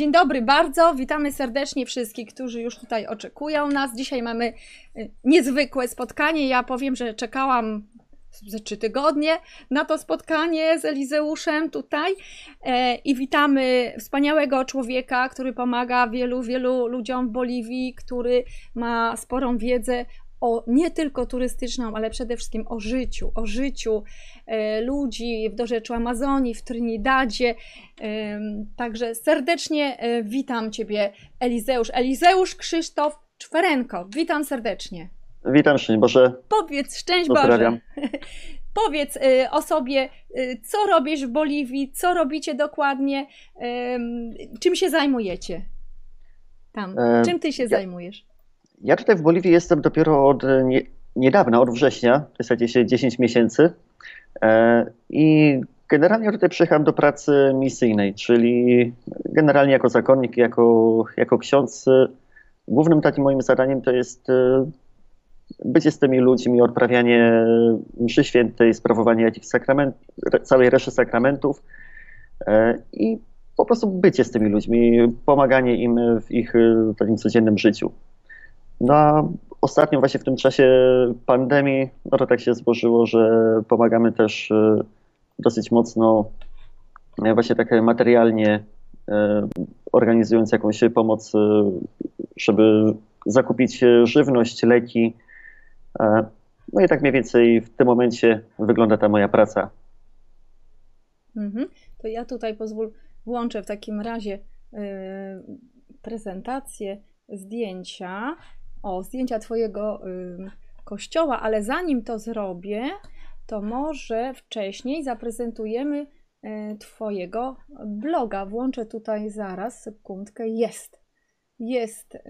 Dzień dobry bardzo, witamy serdecznie wszystkich, którzy już tutaj oczekują nas. Dzisiaj mamy y, niezwykłe spotkanie. Ja powiem, że czekałam ze trzy tygodnie na to spotkanie z Elizeuszem tutaj e, i witamy wspaniałego człowieka, który pomaga wielu, wielu ludziom w Boliwii, który ma sporą wiedzę o nie tylko turystyczną, ale przede wszystkim o życiu, o życiu e, ludzi w dorzeczu Amazonii, w Trinidadzie. E, także serdecznie e, witam Ciebie, Elizeusz. Elizeusz Krzysztof Czwerenko. Witam serdecznie. Witam, szczęść Boże. Powiedz, szczęść Boże. Powiedz y, o sobie, y, co robisz w Boliwii, co robicie dokładnie, czym się zajmujecie tam? Czym ty się ja, zajmujesz? Ja tutaj w Boliwii jestem dopiero od nie, niedawna, od września, w zasadzie 10 miesięcy. E, I generalnie tutaj przyjechałem do pracy misyjnej, czyli generalnie jako zakonnik, jako, jako ksiądz. Głównym takim moim zadaniem to jest e, bycie z tymi ludźmi, odprawianie mszy świętej, sprawowanie jakichś sakrament, całej reszty sakramentów e, i po prostu bycie z tymi ludźmi, pomaganie im w ich takim codziennym życiu. No ostatnio właśnie w tym czasie pandemii, no to tak się złożyło, że pomagamy też e, dosyć mocno e, właśnie tak materialnie e, organizując jakąś pomoc, żeby zakupić żywność, leki. No i tak mniej więcej w tym momencie wygląda ta moja praca. Mhm. To ja tutaj pozwól, włączę w takim razie prezentację zdjęcia o zdjęcia Twojego y, kościoła, ale zanim to zrobię, to może wcześniej zaprezentujemy y, Twojego bloga. Włączę tutaj zaraz, sekundkę. Jest. Jest y,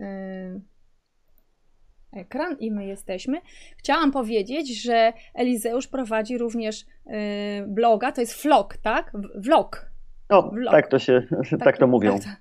ekran i my jesteśmy. Chciałam powiedzieć, że Elizeusz prowadzi również y, bloga, to jest vlog, tak? Vlog. O, vlog. tak to się, tak, tak to mówią. Tak,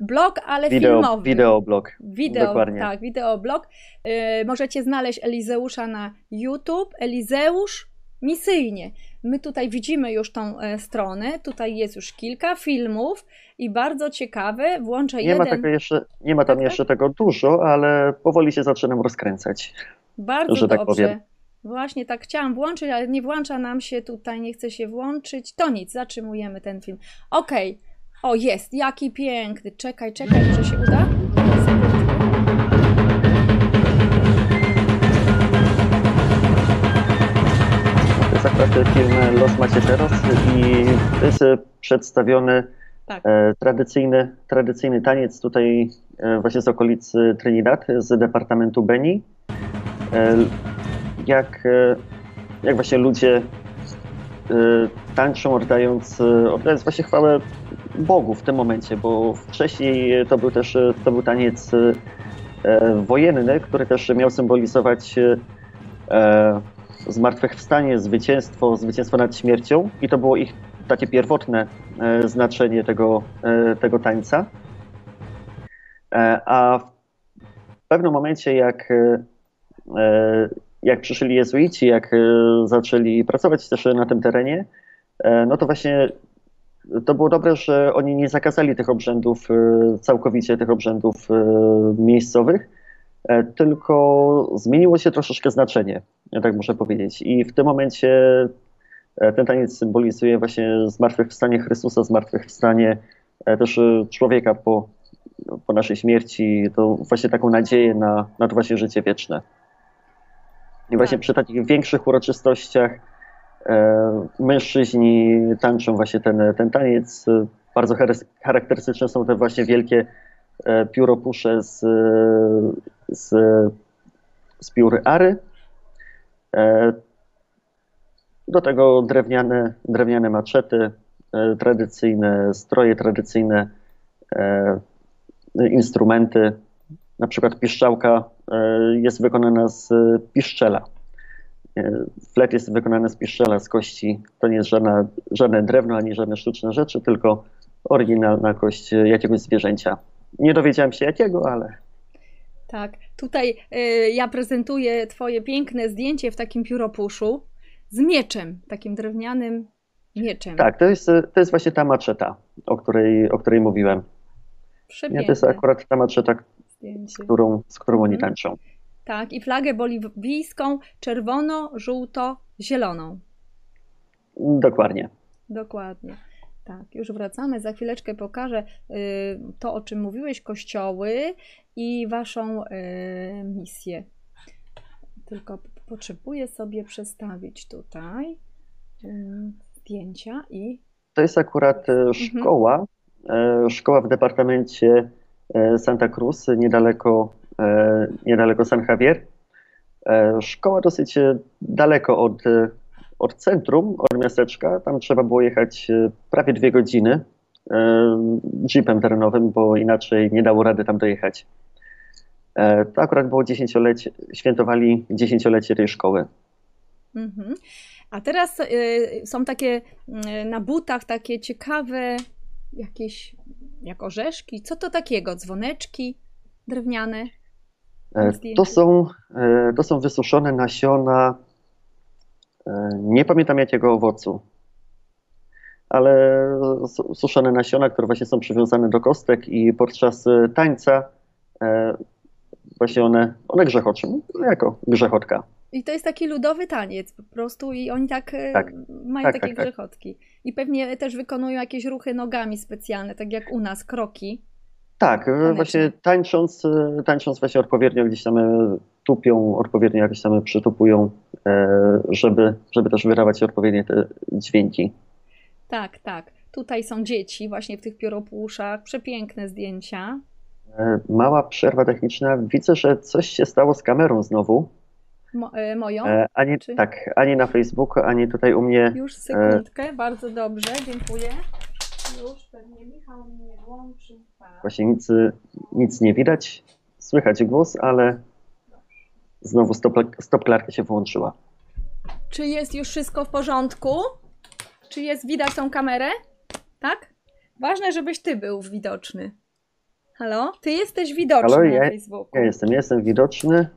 blog, ale Wideo, filmowy. Wideoblog. Wideo, Dokładnie. tak, wideoblog. Yy, możecie znaleźć Elizeusza na YouTube. Elizeusz misyjnie. My tutaj widzimy już tą e, stronę, tutaj jest już kilka filmów i bardzo ciekawe, włączę nie jeden. Ma tego jeszcze, nie ma tam tak, jeszcze tego dużo, ale powoli się zaczynam rozkręcać. Bardzo że tak dobrze. Tak Właśnie tak chciałam włączyć, ale nie włącza nam się tutaj, nie chce się włączyć. To nic, zatrzymujemy ten film. Okej. Okay. O, jest, jaki piękny. Czekaj, czekaj, może się uda? To jest akurat film Los Macheteros i to jest e, przedstawiony tak. e, tradycyjny, tradycyjny taniec tutaj e, właśnie z okolicy Trinidad, z departamentu Beni. E, jak, e, jak właśnie ludzie e, tańczą, oddając, oddając właśnie chwałę Bogu w tym momencie, bo wcześniej to był też to był taniec e, wojenny, który też miał symbolizować e, zmartwychwstanie, zwycięstwo, zwycięstwo nad śmiercią i to było ich takie pierwotne e, znaczenie tego, e, tego tańca. E, a w pewnym momencie, jak, e, jak przyszli jezuici, jak zaczęli pracować też na tym terenie, no to właśnie to było dobre, że oni nie zakazali tych obrzędów e, całkowicie, tych obrzędów e, miejscowych, e, tylko zmieniło się troszeczkę znaczenie, tak muszę powiedzieć. I w tym momencie ten taniec symbolizuje właśnie zmartwychwstanie Chrystusa, zmartwychwstanie też człowieka po, po naszej śmierci, to właśnie taką nadzieję na, na to właśnie życie wieczne. I właśnie tak. przy takich większych uroczystościach mężczyźni tańczą właśnie ten, ten taniec. Bardzo charakterystyczne są te właśnie wielkie e, pióropusze z, z, z ary. E, do tego drewniane, drewniane maczety, tradycyjne stroje, tradycyjne instrumenty. Na przykład piszczałka jest wykonana z piszczela. Flet jest wykonany z piszczela, z kości. To nie jest żadna, żadne drewno ani żadne sztuczne rzeczy, tylko oryginalna kość jakiegoś zwierzęcia. Nie dowiedziałem się jakiego, ale. Tak, tutaj y, ja prezentuję Twoje piękne zdjęcie w takim pióropuszu z mieczem, takim drewnianym mieczem. Tak, to jest, to jest właśnie ta maczeta, o której, o której mówiłem. Nie, to jest akurat ta maczeta, z którą, z którą oni mhm. tańczą. Tak, i flagę boliwijską czerwono-żółto-zieloną. Dokładnie. Dokładnie. Tak, już wracamy. Za chwileczkę pokażę y, to, o czym mówiłeś, kościoły i waszą y, misję. Tylko potrzebuję sobie przestawić tutaj y, zdjęcia i. To jest akurat mhm. szkoła. Mhm. Szkoła w departamencie Santa Cruz, niedaleko, niedaleko San Javier. Szkoła dosyć daleko od od centrum, od miasteczka, tam trzeba było jechać e, prawie dwie godziny e, jeepem terenowym, bo inaczej nie dało rady tam dojechać. E, to akurat było dziesięciolecie, świętowali dziesięciolecie tej szkoły. Mhm. A teraz y, są takie y, na butach takie ciekawe jakieś jak orzeszki. Co to takiego? Dzwoneczki drewniane? To są, to są wysuszone nasiona E, nie pamiętam jakiego owocu, ale suszone nasiona, które właśnie są przywiązane do kostek i podczas e, tańca e, właśnie one, one grzechoczą, no jako grzechotka. I to jest taki ludowy taniec po prostu i oni tak, tak. mają tak, takie tak, tak. grzechotki. I pewnie też wykonują jakieś ruchy nogami specjalne, tak jak u nas, kroki. Tak, Taneczne. właśnie tańcząc, tańcząc właśnie odpowiednio gdzieś tam tupią, odpowiednio jakieś tam przytupują, e, żeby, żeby też wydawać odpowiednie te dźwięki. Tak, tak. Tutaj są dzieci właśnie w tych pióropuszach. Przepiękne zdjęcia. E, mała przerwa techniczna. Widzę, że coś się stało z kamerą znowu. Mo, e, moją? ani, Czy... Tak, ani na Facebooku, ani tutaj u mnie. Już sekundkę, bardzo dobrze, dziękuję. Już pewnie Michał mnie włączy. Tak. Właśnie nic, nic nie widać. Słychać głos, ale Znowu stopklarka się włączyła. Czy jest już wszystko w porządku? Czy jest widać tą kamerę? Tak? Ważne, żebyś ty był widoczny. Halo? Ty jesteś widoczny Halo, na ja, Facebooku. Ja jestem, jestem widoczny.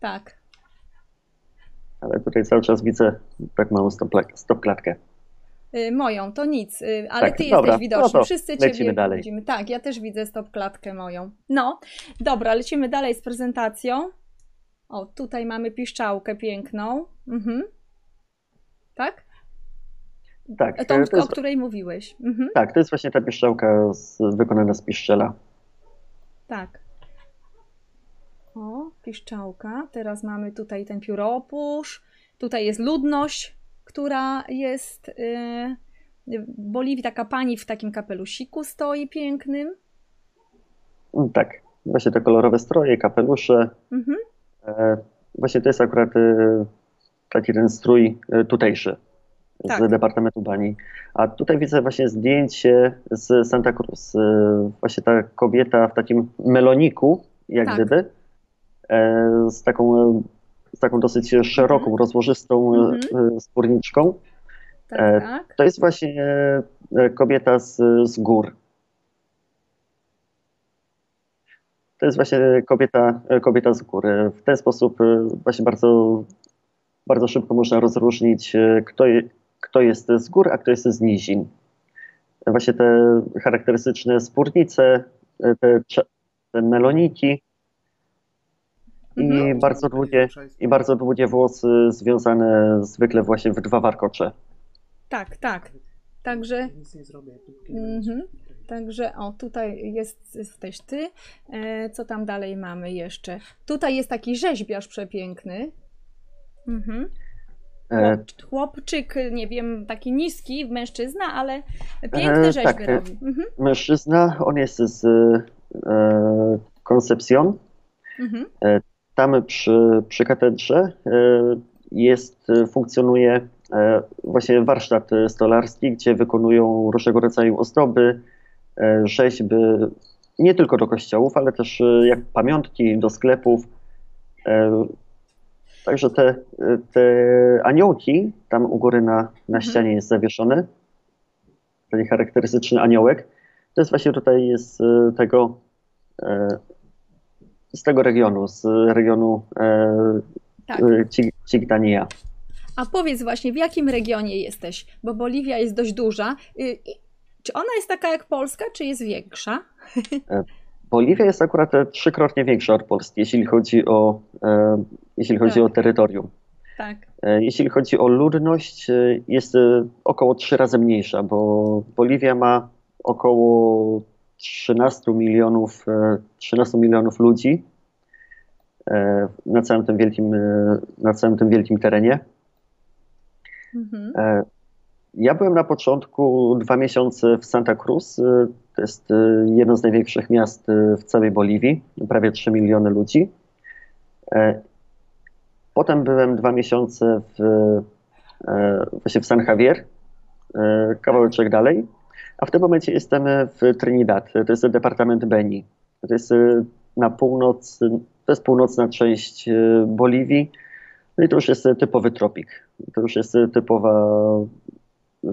Tak. Ale tutaj cały czas widzę tak małą stopklatkę. Yy, moją, to nic, yy, ale tak, ty dobra, jesteś widoczny. No Wszyscy ciebie dalej. widzimy. Tak, ja też widzę stopklatkę moją. No, dobra, lecimy dalej z prezentacją. O, tutaj mamy piszczałkę piękną. Mhm. Tak? Tak. Tą, jest, o której mówiłeś. Mhm. Tak, to jest właśnie ta piszczałka z, wykonana z piszczela. Tak. O, piszczałka. Teraz mamy tutaj ten pióropusz. Tutaj jest ludność, która jest w Boliwii. Taka pani w takim kapelusiku stoi pięknym. Tak. Właśnie te kolorowe stroje, kapelusze. Mhm. E, właśnie to jest akurat e, taki ten strój e, tutejszy tak. z Departamentu Bani. A tutaj widzę właśnie zdjęcie z Santa Cruz. Właśnie ta kobieta w takim meloniku, jak tak. gdyby, z taką, z taką dosyć szeroką, mhm. rozłożystą mhm. spórniczką. Tak, tak. To jest właśnie kobieta z, z gór. to jest właśnie kobieta, kobieta z góry. W ten sposób właśnie bardzo, bardzo szybko można rozróżnić, kto, je, kto jest z gór, a kto jest z nizin. Właśnie te charakterystyczne spórnice, te, te meloniki i, mhm. bardzo długie, i bardzo długie włosy związane zwykle właśnie w dwa warkocze. Tak, tak. Także. Nic nie zrobię. Mhm. Także o, tutaj jest, jesteś ty. E, co tam dalej mamy jeszcze? Tutaj jest taki rzeźbiarz przepiękny. Mhm. E, chłopczyk, nie wiem, taki niski, mężczyzna, ale piękne e, rzeźby tak, robi. Mhm. Mężczyzna, on jest z e, Concepcion. Mhm. E, tam przy, przy katedrze e, jest, funkcjonuje właśnie warsztat stolarski, gdzie wykonują różnego rodzaju ozdoby, E, rzeźby nie tylko do kościołów, ale też e, jak pamiątki do sklepów. E, także te, te aniołki, tam u góry na, na mhm. ścianie jest zawieszony, taki charakterystyczny aniołek. To jest właśnie tutaj z tego, z tego regionu, z regionu tak. Cigdania. A powiedz właśnie, w jakim regionie jesteś? Bo Boliwia jest dość duża. Y, czy ona jest taka jak Polska, czy jest większa? Boliwia jest akurat trzykrotnie większa od Polski, jeśli chodzi o, jeśli chodzi tak. o terytorium. Tak. Jeśli chodzi o ludność, jest około trzy razy mniejsza, bo Boliwia ma około 13 milionów, 13 milionów ludzi na całym tym wielkim, na całym tym wielkim terenie. Mhm. Ja byłem na początku dwa miesiące w Santa Cruz. To jest jedno z największych miast w całej Boliwii, prawie 3 miliony ludzi. Potem byłem dwa miesiące w, właśnie w San Javier, kawałeczek dalej. A w tym momencie jestem w Trinidad. To jest departament Beni. To jest na północ, to jest północna część Boliwii. No i to już jest typowy tropik. To już jest typowa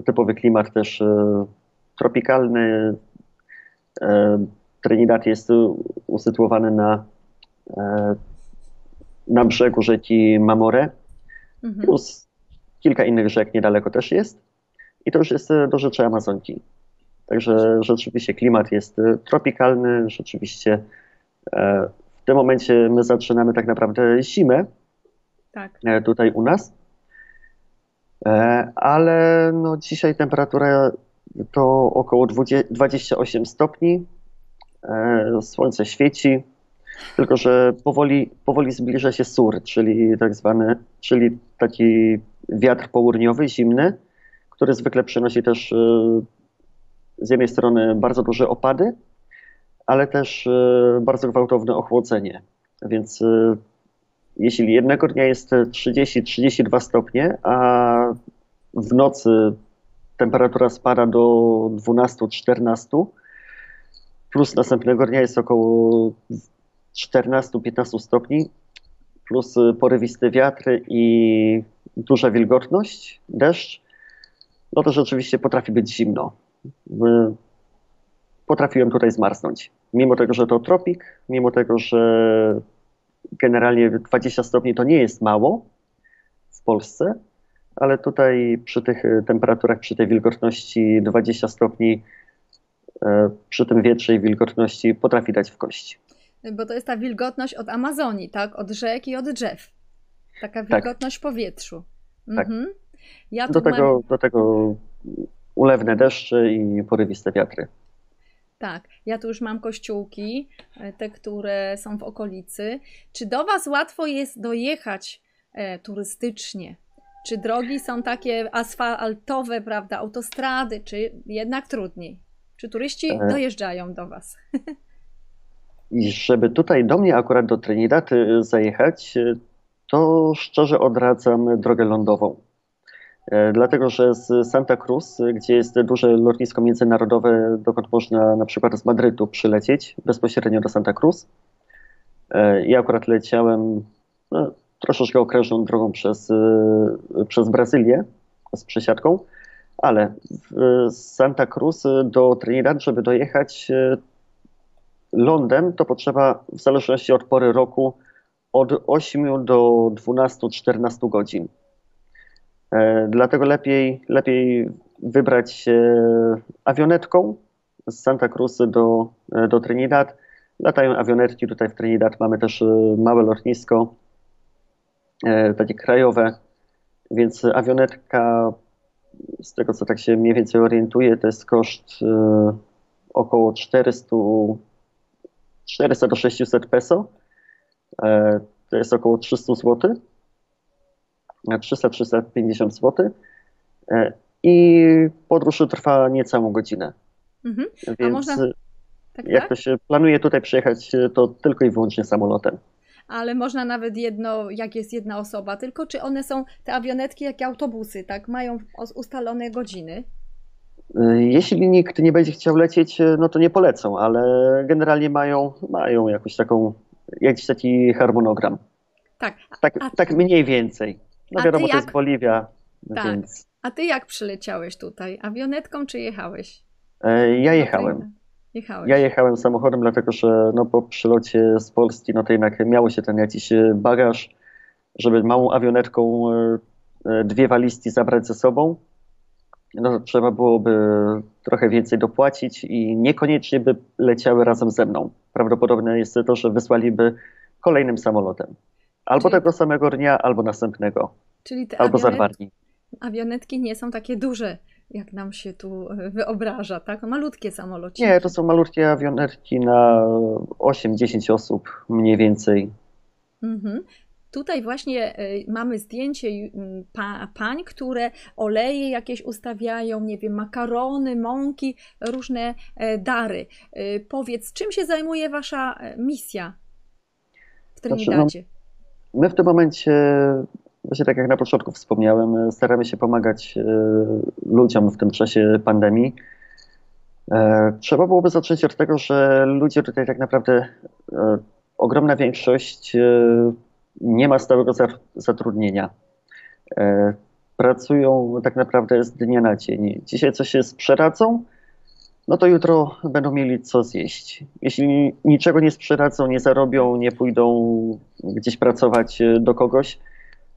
typowy klimat też e, tropikalny. E, Trinidad jest usytuowany na, e, na brzegu rzeki Mamore, mhm. plus kilka innych rzek niedaleko też jest. I to już jest do rzeczy Amazonki. Także rzeczywiście klimat jest tropikalny, rzeczywiście w tym momencie my zaczynamy tak naprawdę zimę tak. tutaj u nas. E, ale no dzisiaj temperatura to około 20, 28 stopni, e, słońce świeci, tylko że powoli, powoli zbliża się sur, czyli tak zwany, czyli taki wiatr południowy, zimny, który zwykle przynosi też e, z jednej strony bardzo duże opady, ale też bardzo gwałtowne ochłodzenie. Więc jeśli jednego dnia jest 30-32 stopnie, a w nocy temperatura spada do 12-14, plus następnego dnia jest około 14-15 stopni, plus porywisty wiatr i duża wilgotność, deszcz, no to rzeczywiście potrafi być zimno. Potrafiłem tutaj zmarznąć. Mimo tego, że to tropik, mimo tego, że generalnie 20 stopni to nie jest mało w Polsce, ale tutaj przy tych temperaturach, przy tej wilgotności 20 stopni, e, przy tym wietrze i wilgotności potrafi dać w kości. Bo to jest ta wilgotność od Amazonii, tak? Od rzek i od drzew. Taka tak. wilgotność tak. powietrzu. Tak. Mhm. Ja do, tego, mam... do tego ulewne deszcze i porywiste wiatry. Tak, ja tu już mam kościółki, e, te, które są w okolicy. Czy do Was łatwo jest dojechać e, turystycznie? Czy drogi są takie asfaltowe, prawda, autostrady, czy jednak trudniej? Czy turyści e... dojeżdżają do Was? I żeby tutaj do mnie akurat do Trinidad zajechać, to szczerze odradzam drogę lądową. E, dlatego że z Santa Cruz, gdzie jest duże lotnisko międzynarodowe, dokąd można na przykład z Madrytu przylecieć bezpośrednio do Santa Cruz. E, ja akurat leciałem no, troszeczkę okrężną drogą przez, e, przez Brazylię z przesiadką, ale z Santa Cruz do Trinidad, żeby dojechać lądem, to potrzeba w zależności od pory roku od 8 do 12-14 godzin. E, dlatego lepiej, lepiej wybrać się awionetką z Santa Cruz do, e, do Trinidad. Latają awionetki, tutaj w Trinidad mamy też e, małe lotnisko, takie krajowe, więc awionetka, z tego co tak się mniej więcej orientuję, to jest koszt około 400, 400 do 600 peso. To jest około 300 zł. 300-350 zł. E, I podróż trwa niecałą godzinę. Mhm. Więc można... tak, jak tak? to się planuje tutaj przyjechać, to tylko i wyłącznie samolotem. Ale można nawet jedno, jak jest jedna osoba, tylko czy one są te awionetki jak autobusy, tak? Mają ustalone godziny? E, jeśli nikt nie będzie chciał lecieć, e, no to nie polecą, ale generalnie mają, mają jakąś taką, jakiś taki harmonogram. Tak. Tak, a... tak mniej więcej. No wiadomo, jak... to jest Boliwia. Tak. Więc... A ty jak przyleciałeś tutaj? Awionetką czy jechałeś? E, ja jechałem. Jechałeś. Ja jechałem samochodem, dlatego że no, po przylocie z Polski, no to jednak miało się ten jakiś e, bagaż, żeby małą awionetką e, dwie walizki zabrać ze sobą. no, trzeba byłoby trochę więcej dopłacić i niekoniecznie by leciały razem ze mną. Prawdopodobne jest to, że wysłaliby kolejnym samolotem. Albo Czyli... tego samego dnia, albo następnego. Czyli te albo awionet... za dwa dni. Awionetki nie są takie duże, jak nam się tu e, wyobraża, tak? Malutkie samoloty. Nie, to są malutkie awionetki na 8-10 osób mniej więcej. Mhm. Tutaj właśnie e, mamy zdjęcie pań, które oleje jakieś ustawiają, nie wiem, makarony, mąki, różne e, dary. Powiedz, czym się zajmuje Wasza misja w Trinidadzie? Znaczy, no, my w tym momencie, właśnie tak jak na początku wspomniałem, staramy się pomagać ludziom w tym czasie pandemii. Trzeba byłoby zacząć od tego, że ludzie tutaj tak naprawdę, ogromna większość nie ma stałego zatrudnienia. E, pracują tak naprawdę z dnia na dzień. Dzisiaj coś się sprzedadzą, no to jutro będą mieli co zjeść. Jeśli niczego nie sprzedadzą, nie zarobią, nie pójdą gdzieś pracować e, do kogoś,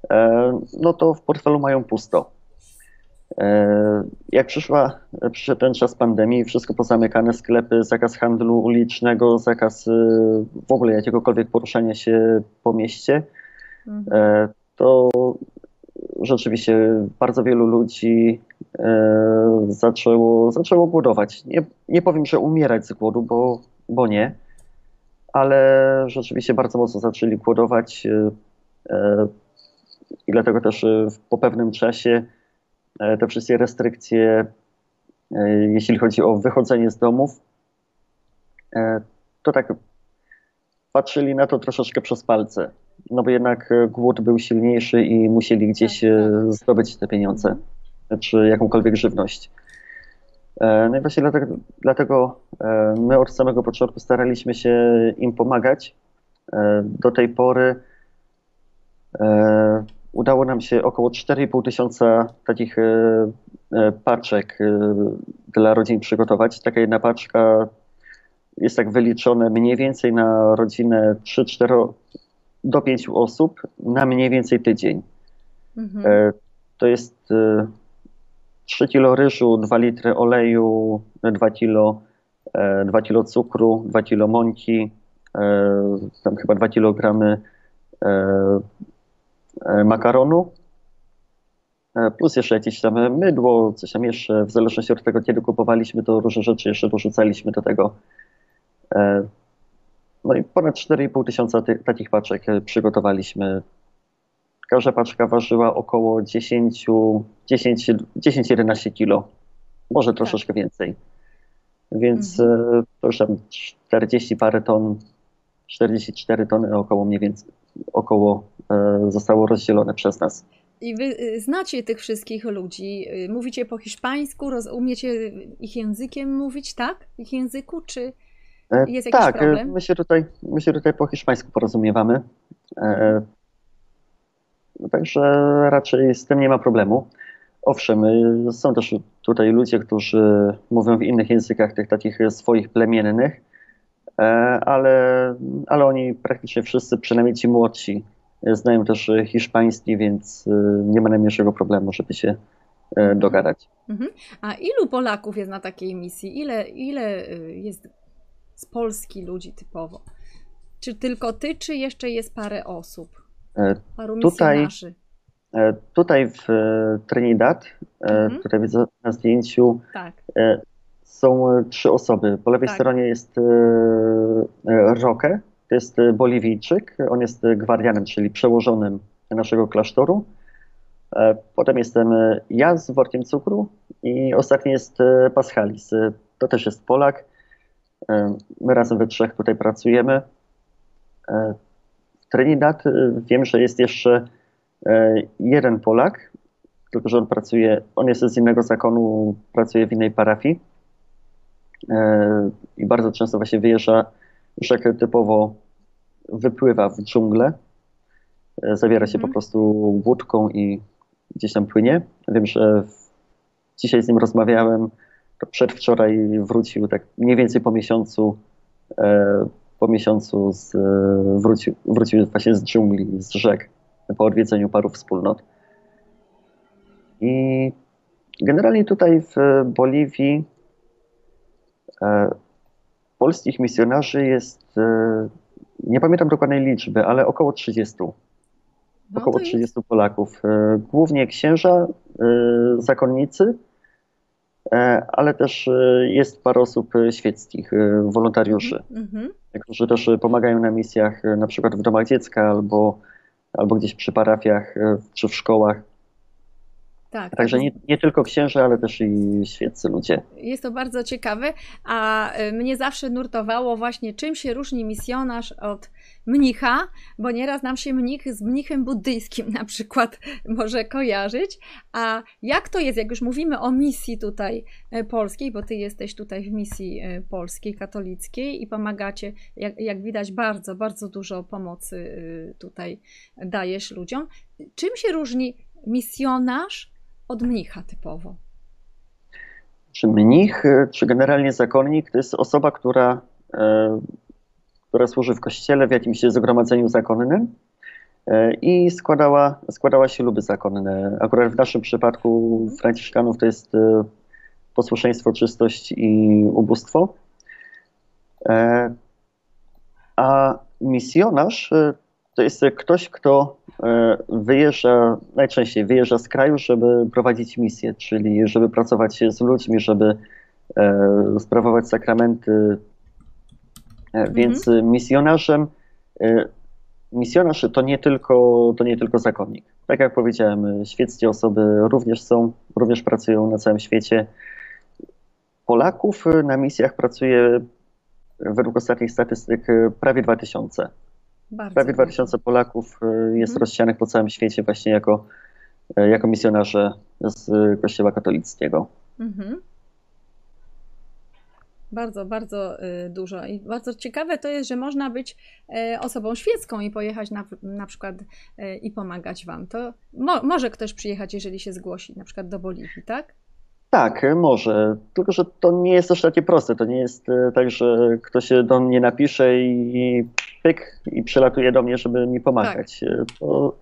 e, no to w portfelu mają pusto. Jak przyszła, przyszedł ten czas pandemii, wszystko pozamykane, sklepy, zakaz handlu ulicznego, zakaz w ogóle jakiegokolwiek poruszania się po mieście, mhm. to rzeczywiście bardzo wielu ludzi zaczęło, zaczęło głodować. Nie, nie powiem, że umierać z głodu, bo, bo nie, ale rzeczywiście bardzo mocno zaczęli głodować i dlatego też po pewnym czasie E, te wszystkie restrykcje, e, jeśli chodzi o wychodzenie z domów, e, to tak patrzyli na to troszeczkę przez palce. No bo jednak głód był silniejszy i musieli gdzieś tak, tak. zdobyć te pieniądze, czy jakąkolwiek żywność. No i właśnie dlatego, dlatego my od samego początku staraliśmy się im pomagać. Do tej pory udało nam się około 4,5 tysiąca takich e, e, paczek e, dla rodzin przygotować. Taka jedna paczka jest tak wyliczone mniej więcej na rodzinę 3-4 do 5 osób na mniej więcej tydzień. Mhm. To jest 3 kilo ryżu, 2 litry oleju, 2 kilo, 2 kilo cukru, 2 kilo mąki, tam chyba 2 kilogramy E, makaronu, e, plus jeszcze jakieś tam mydło, coś tam jeszcze, w zależności od tego, kiedy kupowaliśmy, to różne rzeczy jeszcze dorzucaliśmy do tego. E, no i ponad 4,5 tysiąca takich paczek przygotowaliśmy. Każda paczka ważyła około 10-11 kilo, może tak. troszeczkę więcej. Więc mhm. to już tam 40 parę ton, 44 tony około mniej więcej, około e, zostało rozdzielone przez nas. I wy y, znacie tych wszystkich ludzi, y, mówicie po hiszpańsku, umiecie ich językiem mówić, tak? Ich języku, czy e, jest jakiś tak, problem? my się tutaj, my się tutaj po hiszpańsku porozumiewamy. Także raczej z tym nie ma problemu. Owszem, y, są też tutaj ludzie, którzy mówią w innych językach, tych takich swoich plemiennych, E, ale, ale oni praktycznie wszyscy, przynajmniej ci młodsi, znają też hiszpański, więc e, nie ma najmniejszego problemu, żeby się e, dogadać. Mhm. A ilu Polaków jest na takiej misji? Ile, ile jest z Polski ludzi typowo? Czy tylko ty, czy jeszcze jest parę osób? Paru tutaj, tutaj w Trinidad, mhm. tutaj widzę na zdjęciu, tak są e, trzy osoby. Po lewej tak. stronie jest e, e, Roque, to jest Boliwijczyk, on jest gwardianem, czyli przełożonym naszego klasztoru. Potem jestem ja z workiem cukru i ostatni jest Paschalis. To też jest Polak. My razem we trzech tutaj pracujemy. Trinidad wiem, że jest jeszcze jeden Polak, tylko że on pracuje, on jest z innego zakonu, pracuje w innej parafii. E, i bardzo często właśnie wyjeżdża rzekę typowo wypływa w dżunglę, e, zawiera się po mhm. prostu łódką i gdzieś tam płynie. Wiem, że dzisiaj z nim rozmawiałem, to przedwczoraj wrócił tak mniej więcej po miesiącu, e, po miesiącu z, wrócił, wrócił właśnie z dżungli, z rzek, po odwiedzeniu paru wspólnot. I generalnie tutaj w Boliwii polskich misjonarzy jest, nie pamiętam dokładnej liczby, ale około 30. No około 30 jest... Polaków. Głównie księża, zakonnicy, ale też jest parę osób świeckich, wolontariuszy, mm -hmm. którzy też pomagają na misjach, na przykład w domach dziecka albo albo gdzieś przy parafiach e, czy w szkołach. Tak, Także tak. nie, nie, tylko księże, ale też i świeccy ludzie. Jest to bardzo ciekawe, a e, mnie zawsze nurtowało właśnie, czym się różni misjonarz od mnicha, bo nieraz nam się mnich z mnichem buddyjskim na przykład może kojarzyć. A jak to jest, jak już mówimy o misji tutaj e, polskiej, bo ty jesteś tutaj w misji e, polskiej, katolickiej i pomagacie, jak, jak widać, bardzo, bardzo dużo pomocy tutaj dajesz ludziom. Czym się różni misjonarz od mnicha typowo? Czy mnich, czy generalnie zakonnik to jest osoba, która która służy w kościele w jakimś zgromadzeniu zakonnym e, i składała, składała śluby zakonne. Akurat w naszym przypadku Franciszkanów to jest e, posłuszeństwo, czystość i ubóstwo. E, a misjonarz to jest ktoś, kto wyjeżdża, najczęściej wyjeżdża z kraju, żeby prowadzić misję, czyli żeby pracować z ludźmi, żeby sprawować sakramenty, E, więc mhm. misjonarzem, e, misjonarz to nie, tylko, to nie tylko zakonnik. Tak jak powiedziałem, świeckie osoby również są, również pracują na całym świecie. Polaków na misjach pracuje według ostatnich statystyk prawie 2000. Bardzo prawie 2000 Polaków e, jest mhm. rozsianych po całym świecie właśnie jako, jako misjonarze z Kościoła katolickiego. Mhm. Bardzo, bardzo y, dużo. I bardzo ciekawe to jest, że można być y, osobą świecką i pojechać na, na przykład y, i pomagać Wam. To mo, może ktoś przyjechać, jeżeli się zgłosi, na przykład do Boliwii, tak? Tak, może. Tylko, że to nie jest też takie proste. To nie jest tak, że ktoś się do mnie napisze i pyk i przylatuje do mnie, żeby mi pomagać. Tak. To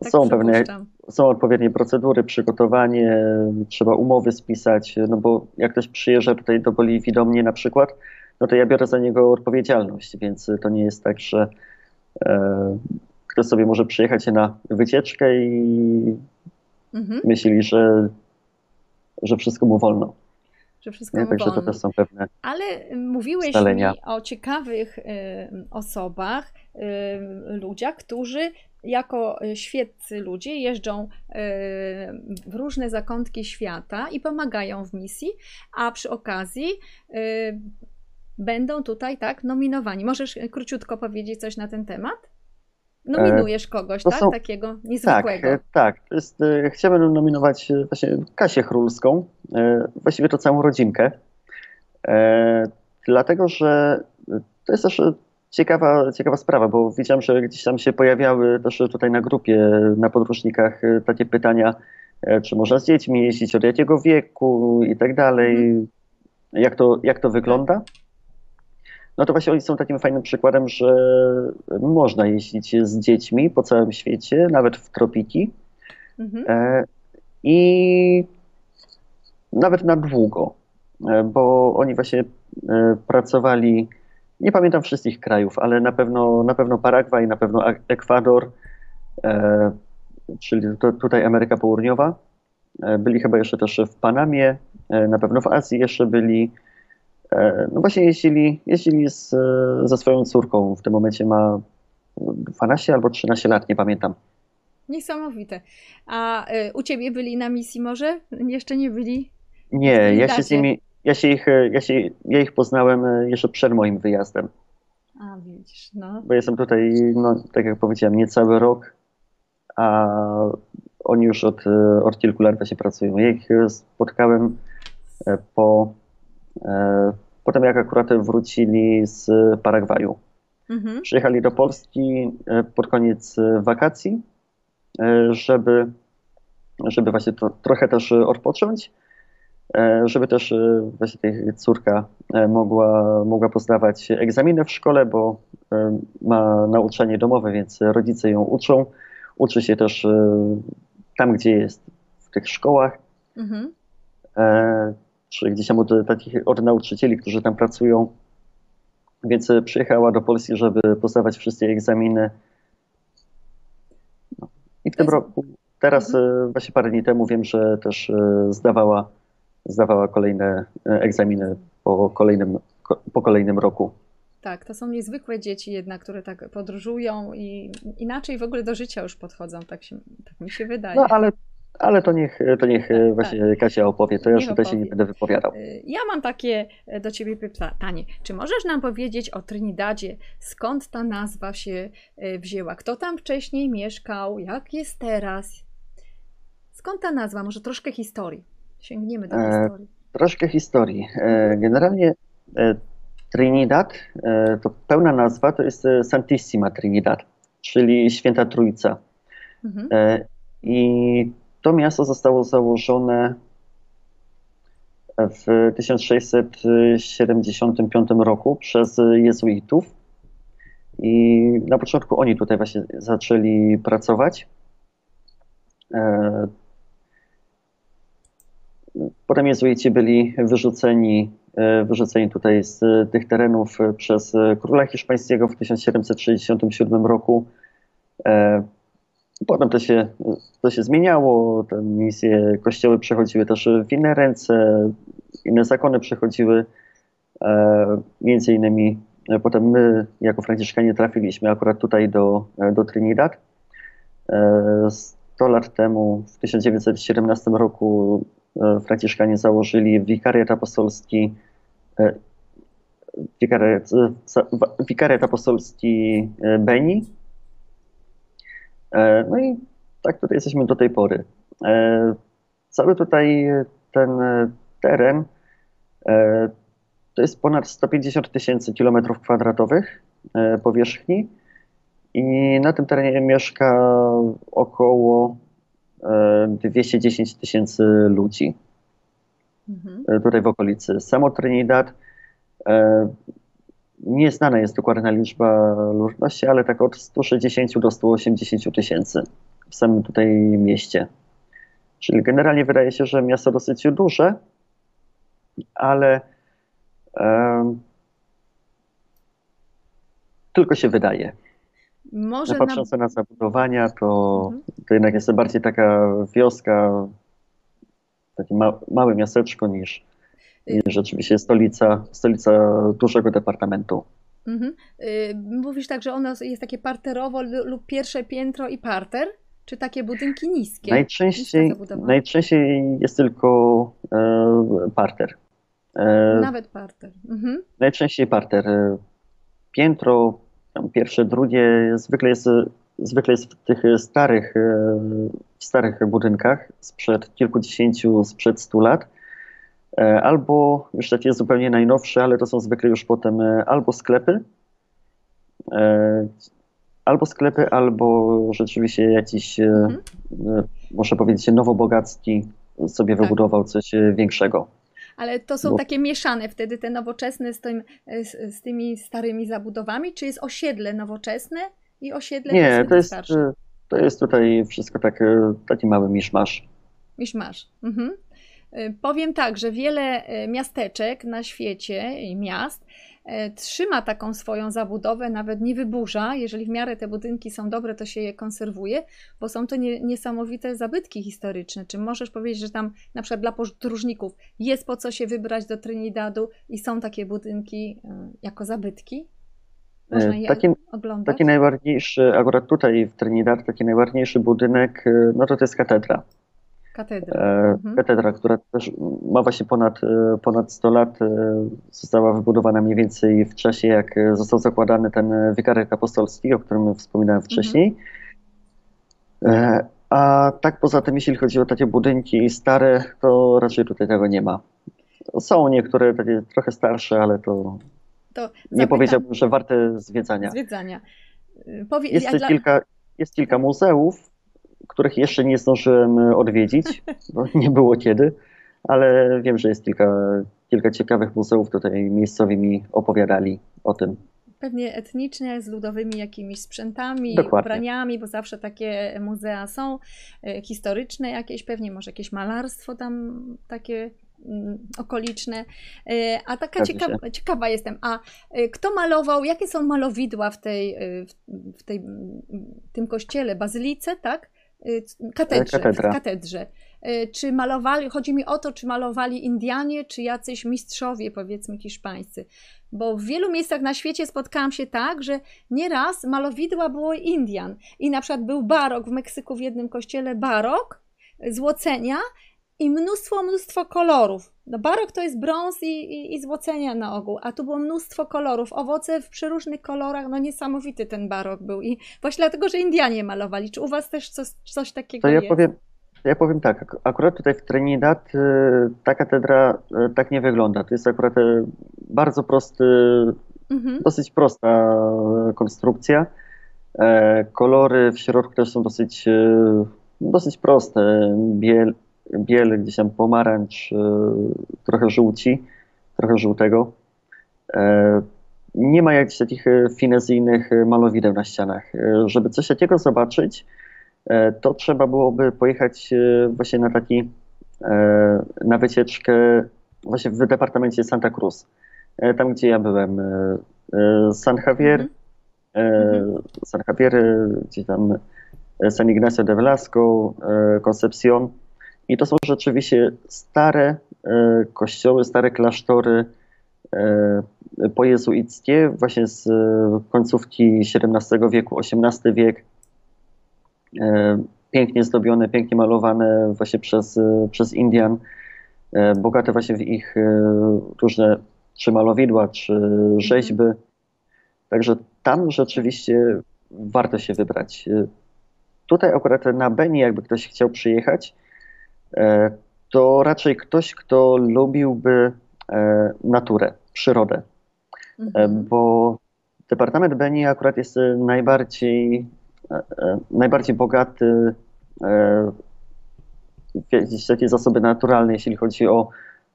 tak są pewne, są odpowiednie procedury, przygotowanie, trzeba umowy spisać, no bo jak ktoś przyjeżdża tutaj do Boliwii do mnie na przykład, no to ja biorę za niego odpowiedzialność, więc to nie jest tak, że e, ktoś sobie może przyjechać na wycieczkę i mhm. myśli, że, że wszystko mu wolno. Że wszystko nie, Także to też są pewne Ale mówiłeś ustalenia. mi o ciekawych y, osobach, y, ludziach, którzy jako świeccy ludzie jeżdżą w różne zakątki świata i pomagają w misji, a przy okazji będą tutaj tak nominowani. Możesz króciutko powiedzieć coś na ten temat? Nominujesz kogoś, tak? Są... Takiego niezwykłego. Tak, tak. To jest, chciałbym nominować właśnie Kasię Chrulską, właściwie to całą rodzinkę, dlatego że to jest też ciekawa, ciekawa sprawa, bo widziałem, że gdzieś tam się pojawiały też tutaj na grupie, na podróżnikach e, takie pytania, e, czy można z dziećmi jeździć, od jakiego wieku i tak dalej, mhm. jak to, jak to wygląda. No to właśnie oni są takim fajnym przykładem, że można jeździć z dziećmi po całym świecie, nawet w tropiki. Mhm. E, I nawet na długo, bo oni właśnie pracowali nie pamiętam wszystkich krajów, ale na pewno, na pewno Paragwaj, na pewno Ekwador, e, czyli tutaj Ameryka Południowa. E, byli chyba jeszcze też w Panamie, e, na pewno w Azji jeszcze byli. E, no właśnie jeździli, jeździli z, ze swoją córką. W tym momencie ma 12 albo 13 lat, nie pamiętam. Niesamowite. A y, u ciebie byli na misji może? Jeszcze nie byli? Nie, ja się z nimi, ja, się ich, ja, się, ja ich poznałem e, jeszcze przed moim wyjazdem. A, widzisz, no. Bo jestem tutaj, no, tak jak powiedziałem, niecały rok, a oni już od, e, od kilku lat właśnie pracują. Ja ich e, spotkałem po, potem jak akurat wrócili z Paragwaju. Mhm. Przyjechali do Polski pod koniec wakacji, żeby, żeby właśnie to, trochę też odpocząć E, żeby też e, właśnie córka e, mogła, mogła poznawać egzaminy w szkole, bo ma nauczanie domowe, więc rodzice ją uczą. Uczy się też tam, gdzie jest, w tych szkołach. Mhm. Czy gdzieś tam od takich od nauczycieli, którzy tam pracują. Więc przyjechała do Polski, żeby postawać wszystkie egzaminy. No. I w tym roku, teraz mhm. właśnie parę dni temu wiem, że też zdawała, zdawała kolejne egzaminy po kolejnym, po kolejnym roku. Tak, to są niezwykłe dzieci jednak, które tak podróżują i inaczej w ogóle do życia już podchodzą, tak, się, tak mi się wydaje. No ale, ale to niech, to niech tak, właśnie tak. Kasia opowie, to ja już tutaj się nie będę wypowiadał. Y, ja mam takie e, do Ciebie pytanie. Czy możesz nam powiedzieć o Trinidadzie, skąd ta nazwa się e, wzięła? Kto tam wcześniej mieszkał? Jak jest teraz? Skąd ta nazwa? Może troszkę historii. Sięgniemy do e, historii. Troszkę historii. E, generalnie e, Trinidad, to pełna nazwa to jest Santissima Trinidad, czyli Święta Trójca. Mhm. I to miasto zostało założone w 1675 roku przez jezuitów. I na początku oni tutaj właśnie zaczęli pracować. Potem jezuici byli wyrzuceni, e, wyrzuceni tutaj z tych terenów przez króla hiszpańskiego w 1767 roku. E, potem to się, to się zmieniało, te misje, kościoły przechodziły też w inne ręce, inne zakony przechodziły. E, między innymi potem my, jako Franciszkanie, trafiliśmy akurat tutaj do, do Trinidad. 100 lat temu, w 1917 roku, E, Franciszkanie założyli wikariat apostolski, e, wikariat, wikariat apostolski e, Beni. No i tak tutaj jesteśmy do tej pory. Cały tutaj ten teren to jest ponad 150 tysięcy kilometrów kwadratowych powierzchni i na tym terenie mieszka około 210 tysięcy ludzi mhm. E, tutaj w okolicy. Samo Trinidad e, nie znana jest dokładna liczba ludności, ale tak od 160 do 180 tysięcy w samym tutaj mieście. Czyli generalnie wydaje się, że miasto dosyć duże, ale um, tylko się wydaje. Może patrząc na... na zabudowania, to, mhm. to jednak jest to bardziej taka wioska, takie ma, małe miasteczko niż, rzeczywiście stolica, stolica dużego departamentu. Mhm. Y, mówisz tak, że ono jest takie parterowo lub pierwsze piętro i parter? Czy takie budynki niskie? Najczęściej, najczęściej jest tylko e, parter. E, Nawet parter. Mhm. Najczęściej parter. E, piętro, pierwsze, drugie zwykle jest, zwykle jest w tych starych, e, w starych budynkach sprzed kilkudziesięciu, sprzed stu lat. E, albo już takie zupełnie najnowsze, ale to są zwykle już potem e, albo sklepy, albo sklepy, albo rzeczywiście jakiś, mhm. muszę powiedzieć, nowobogacki sobie tak. wybudował coś większego ale to są Bo... takie mieszane wtedy te nowoczesne z, tym, z, z, tymi starymi zabudowami, czy jest osiedle nowoczesne i osiedle Nie, to jest, starsze? to jest tutaj wszystko tak, taki mały miszmasz. Miszmasz. Mhm. Y, powiem tak, że wiele y, miasteczek na świecie i miast E, trzyma taką swoją zabudowę, nawet nie wyburza. Jeżeli w miarę te budynki są dobre, to się je konserwuje, bo są to nie, niesamowite zabytki historyczne. Czy możesz powiedzieć, że tam na przykład dla podróżników jest po co się wybrać do Trinidadu i są takie budynki e, jako zabytki? Można je taki, oglądać? Taki najważniejszy, akurat tutaj w Trinidad, taki najważniejszy budynek, e, no to to jest katedra. Katedra. E, mhm. Katedra, która też ma właśnie ponad, e, ponad 100 lat, e, została wybudowana mniej więcej w czasie, jak został zakładany ten wikariat apostolski, o którym wspominałem wcześniej. Mhm. A tak poza tym, jeśli chodzi o takie budynki stare, to raczej tutaj tego nie ma. Są niektóre takie trochę starsze, ale to, to nie powiedziałbym, że warte zwiedzania. Zwiedzania. Powie... jest, dla... kilka, jest kilka muzeów, których jeszcze nie zdążyłem e, odwiedzić, bo nie było kiedy, ale wiem, że jest kilka, kilka ciekawych muzeów, tutaj miejscowi mi opowiadali o tym. pewnie etnicznie, z ludowymi jakimiś sprzętami, Dokładnie. ubraniami, bo zawsze takie muzea są, e, historyczne jakieś, pewnie może jakieś malarstwo tam takie mm, okoliczne. E, A taka ciekawa, ciekawa jestem, a kto malował, jakie są malowidła w tej, w, w tej, w tym kościele, bazylice, tak? C- Katedrze, Katedra. w katedrze. E, Czy malowali, chodzi mi o to, czy malowali Indianie, czy jacyś mistrzowie, powiedzmy, hiszpańscy. Bo w wielu miejscach na świecie spotkałam się tak, że nieraz malowidła było Indian. I na przykład był barok w Meksyku w jednym kościele, barok, złocenia i mnóstwo, mnóstwo kolorów. No barok to jest brąz i, i, i złocenia na ogół, a tu było mnóstwo kolorów, owoce w przeróżnych kolorach, no niesamowity ten barok był. I właśnie dlatego, że Indianie malowali. Czy u was też coś, coś takiego To ja jest? powiem, ja powiem tak, ak- akurat tutaj w Trinidad y, ta katedra y, tak nie wygląda. To jest akurat y, bardzo prosty, Mhm. dosyć prosta konstrukcja. E, Kolory w środku też są dosyć, dosyć proste. Biel, biel gdzieś tam pomarańcz, y, trochę żółci, trochę żółtego. E, Nie ma jakichś takich y, finezyjnych malowideł na ścianach. Żeby coś takiego zobaczyć, e, to trzeba byłoby pojechać e, właśnie na taki, e, na wycieczkę właśnie w departamencie Santa Cruz. E, Tam, gdzie ja byłem. e, e, San Javier, Mhm. e, Mhm. San Javier, e, gdzie tam e, San Ignacio de Velasco, e, Concepcion. I to są rzeczywiście stare e, kościoły, stare klasztory e, pojezuickie, właśnie z e, końcówki XVII wieku, XVIII wiek. Pięknie zdobione, pięknie malowane właśnie przez, przez Indian, bogate właśnie w ich różne czy malowidła, czy rzeźby. Także tam rzeczywiście warto się wybrać. Tutaj akurat na Beni, jakby ktoś chciał przyjechać, to raczej ktoś, kto lubiłby e, naturę, przyrodę. E, Mhm. bo Departament Beni akurat jest e, najbardziej, e, e, najbardziej bogaty e, w takie zasoby naturalne, jeśli chodzi o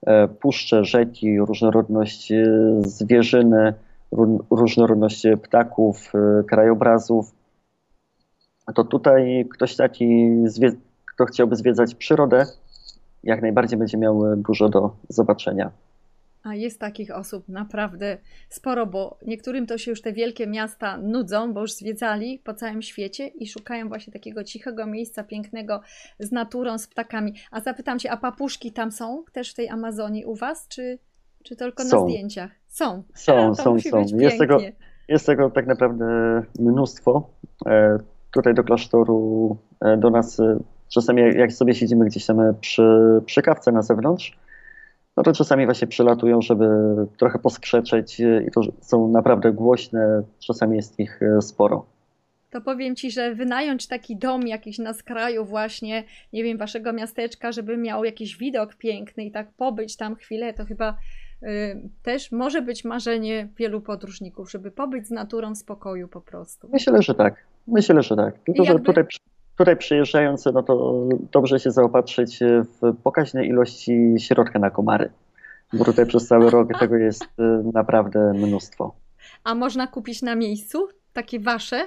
e, puszcze, rzeki, różnorodność e, zwierzyny, ró- różnorodność e, ptaków, e, krajobrazów. To tutaj ktoś taki, kto chciałby zwiedzać przyrodę, jak najbardziej będzie miał e, dużo do zobaczenia. A jest takich osób naprawdę sporo, bo niektórym to się już te wielkie miasta nudzą, bo już zwiedzali po całym świecie i szukają właśnie takiego cichego miejsca, pięknego, z naturą, z ptakami. A zapytam Cię, a papuszki tam są też w tej Amazonii u Was, czy, czy tylko na Są. zdjęciach? Są. Są, to są, są. Jest tego. Jest tego tak naprawdę mnóstwo. E, Tutaj do klasztoru, e, do nas czasami jak- sobie siedzimy gdzieś tam e, przy, przy kawce na zewnątrz, no to czasami właśnie przylatują, żeby trochę poskrzeczeć e, i to są naprawdę głośne, czasami jest ich e, sporo. To powiem Ci, że wynająć taki dom jakiś na skraju właśnie, nie wiem, Waszego miasteczka, żeby miał jakiś widok piękny i tak pobyć tam chwilę, to chyba y, też może być marzenie wielu podróżników, żeby pobyć z naturą w spokoju po prostu. Myślę, że tak. Myślę, że tak. Tylko, że jakby- tutaj, tutaj przyjeżdżając, no to dobrze się zaopatrzyć w pokaźne ilości środka na komary. Bo tutaj przez cały rok tego jest e, naprawdę mnóstwo. A można kupić na miejscu takie Wasze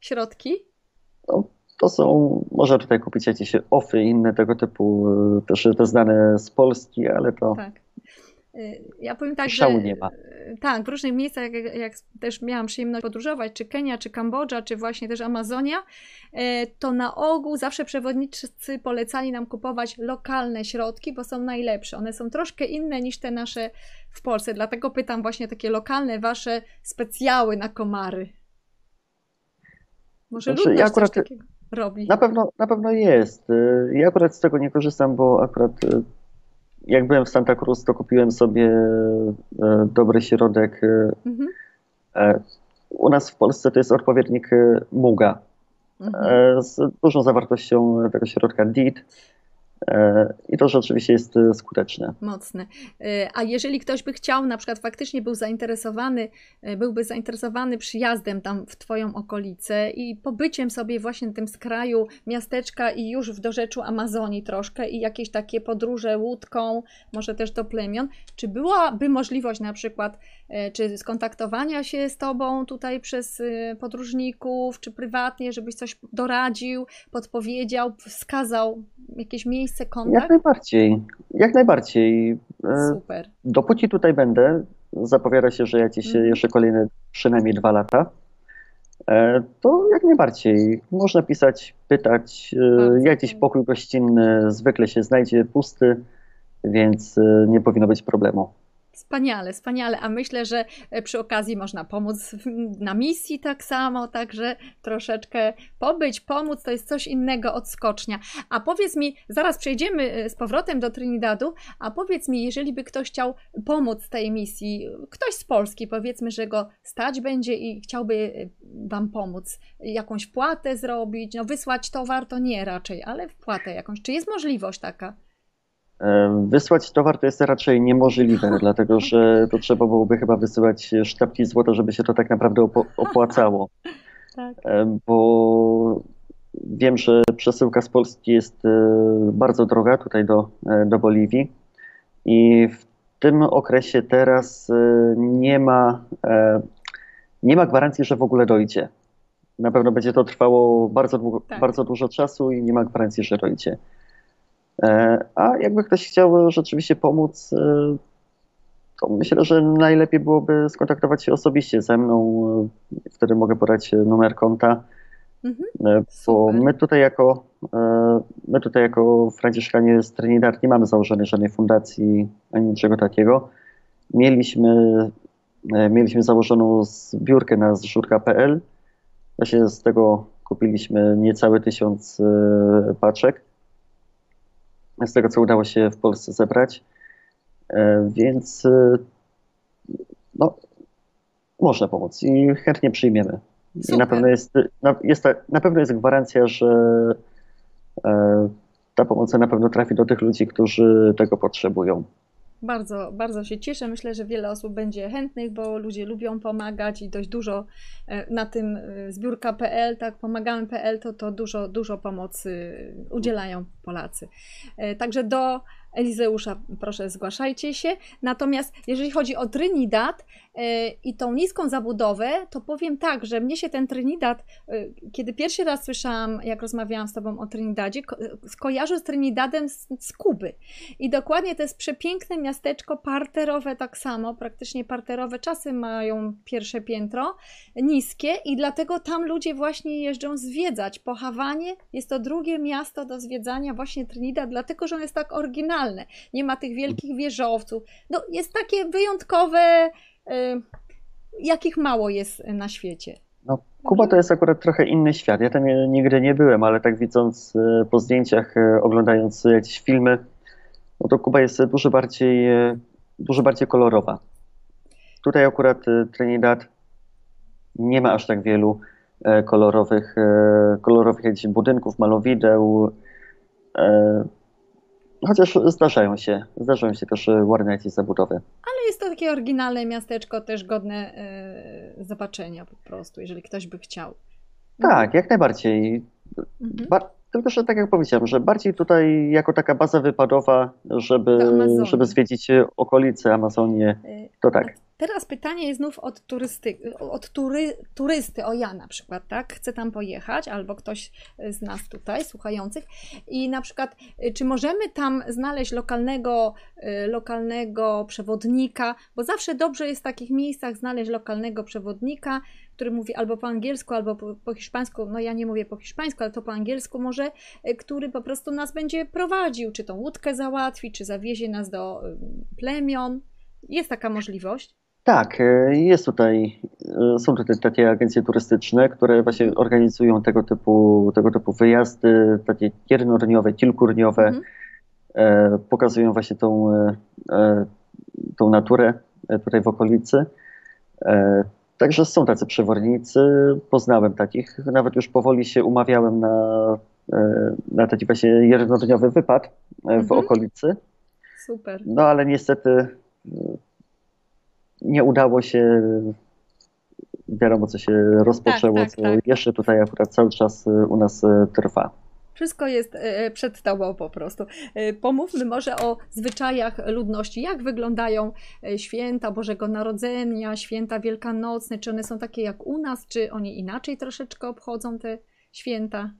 środki? No, to są, można tutaj kupić jakieś ofy, inne tego typu, e, też te znane z Polski, ale to Tak. Y, Ja powiem tak, Szału że nie ma. y, tak, w różnych miejscach, jak, jak też miałam przyjemność podróżować, czy Kenia, czy Kambodża, czy właśnie też Amazonia, y, to na ogół zawsze przewodnicy polecali nam kupować lokalne środki, bo są najlepsze. One są troszkę inne niż te nasze w Polsce, dlatego pytam właśnie takie lokalne wasze specjały na komary. Może Znaczy, ja ludność akurat- coś takiego robi. na pewno, na pewno jest. Ja akurat z tego nie korzystam, bo akurat jak byłem w Santa Cruz, to kupiłem sobie e, dobry środek. e, Mhm. e, U nas w Polsce to jest odpowiednik Muga Mhm. z dużą zawartością tego środka DIT. E, I to rzeczywiście jest e, skuteczne. Mocne. E, a jeżeli ktoś by chciał, na przykład faktycznie był zainteresowany, byłby zainteresowany przyjazdem tam w Twoją okolicę i pobyciem sobie właśnie na tym skraju miasteczka i już w dorzeczu Amazonii troszkę i jakieś takie podróże łódką, może też do plemion, czy byłaby możliwość na przykład, czy skontaktowania się z Tobą tutaj przez podróżników, czy prywatnie, żebyś coś doradził, podpowiedział, wskazał jakieś miejsce, kontakt? Jak najbardziej, jak najbardziej. E, Super. Dopóki tutaj będę, zapowiada się, że jakieś mm. jeszcze kolejne przynajmniej dwa lata, e, to jak najbardziej. Można pisać, pytać. E, Jakiś pokój gościnny zwykle się znajdzie pusty, więc nie powinno być problemu. Wspaniale, wspaniale. A myślę, że e, przy okazji można pomóc na misji tak samo, także troszeczkę pobyć, pomóc to jest coś innego od skocznia. A powiedz mi, zaraz przejdziemy e, z powrotem do Trinidadu, a powiedz mi, jeżeli by ktoś chciał pomóc tej misji, ktoś z Polski, powiedzmy, że go stać będzie i chciałby e, Wam pomóc, jakąś wpłatę zrobić, no wysłać towar to nie raczej, ale wpłatę jakąś. Czy jest możliwość taka? Wysłać towar to jest raczej niemożliwe, dlatego że to trzeba byłoby chyba wysyłać sztabki złota, żeby się to tak naprawdę opłacało. Tak. Bo wiem, że przesyłka z Polski jest e, bardzo droga tutaj do, e, do Boliwii i w tym okresie teraz e, nie ma, nie ma gwarancji, że w ogóle dojdzie. Na pewno będzie to trwało bardzo, długo, tak. bardzo dużo czasu i nie ma gwarancji, że dojdzie. E, a jakby ktoś chciał rzeczywiście pomóc, e, to myślę, że najlepiej byłoby skontaktować się osobiście ze mną. E, wtedy mogę podać numer konta. Mhm, bo my tutaj jako my tutaj jako Franciszkanie z Trinidad nie mamy założonej żadnej fundacji ani niczego takiego. Mieliśmy, mieliśmy założoną zbiórkę na zrzutka.pl. Właśnie z tego kupiliśmy niecały tysiąc paczek z tego co udało się w Polsce zebrać. E, więc e, no, można pomóc i chętnie przyjmiemy. I na pewno jest, na, jest ta, na pewno jest gwarancja, że e, ta pomoc na pewno trafi do tych ludzi, którzy tego potrzebują. Bardzo, bardzo się cieszę. Myślę, że wiele osób będzie chętnych, bo ludzie lubią pomagać i dość dużo na tym zbiórka.pl, tak, pomagamy.pl, to, to dużo, dużo pomocy udzielają Polacy. Także do Elizeusza, proszę zgłaszajcie się. Natomiast jeżeli chodzi o Trinidad e, i tą niską zabudowę, to powiem tak, że mnie się ten Trinidad, e, kiedy pierwszy raz słyszałam, jak rozmawiałam z Tobą o Trinidadzie, ko skojarzył z Trinidadem z, z, Kuby. I dokładnie to jest przepiękne miasteczko parterowe, tak samo, praktycznie parterowe. Czasy mają pierwsze piętro, niskie i dlatego tam ludzie właśnie jeżdżą zwiedzać. Po Hawanie jest to drugie miasto do zwiedzania właśnie Trinidad, dlatego że on jest tak oryginalny nie ma tych wielkich wieżowców. No, jest takie wyjątkowe, y, jakich mało jest na świecie. No, Kuba to jest akurat trochę inny świat. Ja tam nigdy nie byłem, ale tak widząc y, po zdjęciach, y, oglądając jakieś filmy, no to Kuba jest dużo bardziej, dużo bardziej kolorowa. Tutaj akurat Trinidad nie ma aż tak wielu kolorowych, kolorowych jakichś budynków, malowideł. Chociaż zdarzają się, zdarzają się też ładne jakieś zabudowy. Ale jest to takie oryginalne miasteczko, też godne y, zobaczenia po prostu, jeżeli ktoś by chciał. Tak, jak najbardziej. Mhm. Ba tylko, że tak jak powiedziałem, że bardziej tutaj jako taka baza wypadowa, żeby, żeby zwiedzić okolice Amazonię, to tak. Teraz pytanie jest znów od, turysty, od tury, turysty, o ja na przykład, tak? Chcę tam pojechać, albo ktoś z nas tutaj, słuchających. I na przykład, y, czy możemy tam znaleźć lokalnego, y, lokalnego przewodnika? Bo zawsze dobrze jest w takich miejscach znaleźć lokalnego przewodnika, który mówi albo po angielsku, albo po, po hiszpańsku. No ja nie mówię po hiszpańsku, ale to po angielsku może, y, który po prostu nas będzie prowadził, czy tą łódkę załatwi, czy zawiezie nas do plemion. Jest taka możliwość? Tak, e, jest tutaj, e, są tutaj takie agencje turystyczne, które właśnie organizują tego typu, tego typu wyjazdy, takie jednodniowe, kilkudniowe, mhm. E, pokazują właśnie tą, tą naturę tutaj w okolicy. Także są tacy przewodnicy, poznałem takich, nawet już powoli się umawiałem na, na taki właśnie jednodniowy wypad w mhm. okolicy. Super. No ale niestety nie udało się wiadomo, co się rozpoczęło, tak, tak, co tak. jeszcze tutaj akurat cały czas u nas trwa. Wszystko jest e, przed tobą po prostu. E, pomówmy może o zwyczajach ludności. Jak wyglądają e, święta Bożego Narodzenia, święta wielkanocne? Czy one są takie jak u nas, czy oni inaczej troszeczkę obchodzą te święta?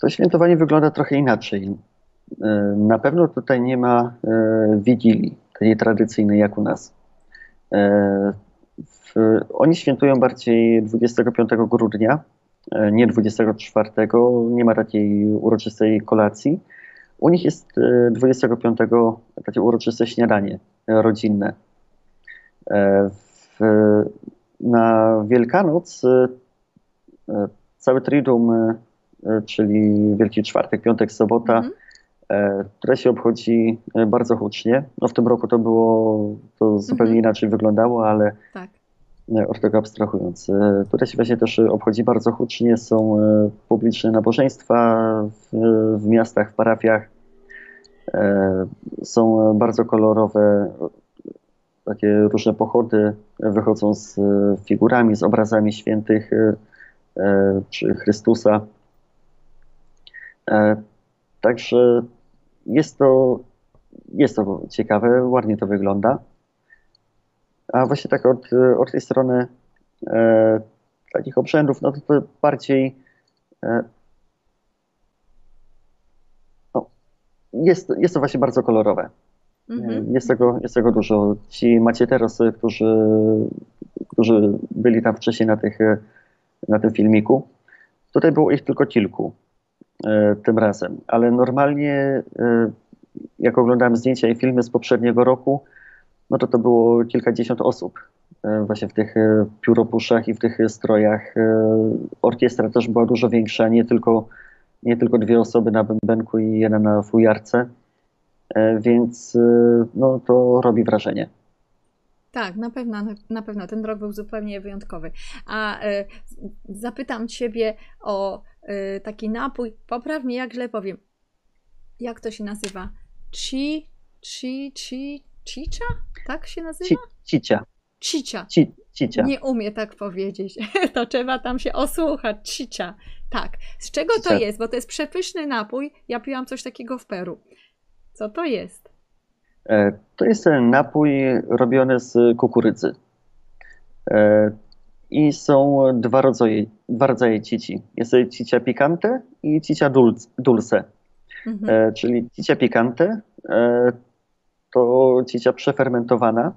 To świętowanie wygląda trochę inaczej. Na pewno tutaj nie ma wigilii, tej tradycyjnej jak u nas. Oni świętują bardziej 25 grudnia, E, nie 24, nie ma takiej uroczystej kolacji. U nich jest 25 e, takie uroczyste śniadanie rodzinne. E, na Wielkanoc cały Triduum, czyli Wielki Czwartek, Piątek, Sobota, mhm. Które się obchodzi bardzo hucznie. No w tym roku to było, to zupełnie mhm. inaczej wyglądało, ale tak. E, od tego abstrahując. E, tutaj się właśnie też obchodzi bardzo hucznie, są e, publiczne nabożeństwa w, w miastach, w parafiach. Są bardzo kolorowe, takie różne pochody wychodzą z figurami, z obrazami świętych czy Chrystusa. Także jest to, jest to ciekawe, ładnie to wygląda. A właśnie tak od, od tej strony e, takich obrzędów, no to, to bardziej e, no, jest, jest to właśnie bardzo kolorowe. Mhm. Jest, tego, jest tego dużo. Ci macie teraz, którzy, którzy byli tam wcześniej na, tych, na tym filmiku, tutaj było ich tylko kilku e, tym razem, ale normalnie e, jak oglądałem zdjęcia i filmy z poprzedniego roku, no to to było kilkadziesiąt osób e, właśnie w tych e, pióropuszach i w tych strojach. E, orkiestra też była dużo większa, nie tylko, nie tylko dwie osoby na bębenku i jedna na fujarce, więc no, to robi wrażenie. Tak, na pewno, na pewno ten rok był zupełnie wyjątkowy. A e, zapytam Ciebie o e, taki napój, popraw mnie jak źle powiem. Jak to się nazywa? Chi, chi, chi, Cicia? Tak się nazywa? Ci, cicia. Cicia. Ci, cicia. Nie umie tak powiedzieć. To trzeba tam się osłuchać. Cicia. Tak. Z czego cicia. to jest? Bo to jest przepyszny napój. Ja piłam coś takiego w Peru. Co to jest? E, to jest napój robiony z kukurydzy. E, I są dwa rodzaje, dwa rodzaje cici. Jest cicia picante i cicia dulce. Mhm. E, czyli cicia picante to cicia przefermentowana,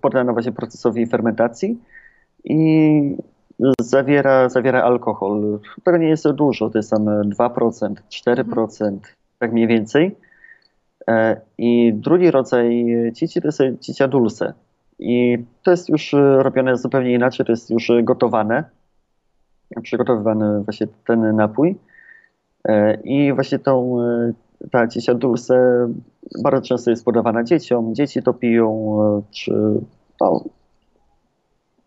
poddana właśnie procesowi fermentacji i zawiera, zawiera alkohol. To nie jest dużo, to jest tam 2%, 4%, mhm. tak mniej więcej. E, I drugi rodzaj cici to jest cicia dulce. I to jest już robione zupełnie inaczej, to jest już gotowane, przygotowywany właśnie ten napój. E, I właśnie tą ta ciesia dulce bardzo często jest podawana dzieciom. Dzieci to piją, e, czy no,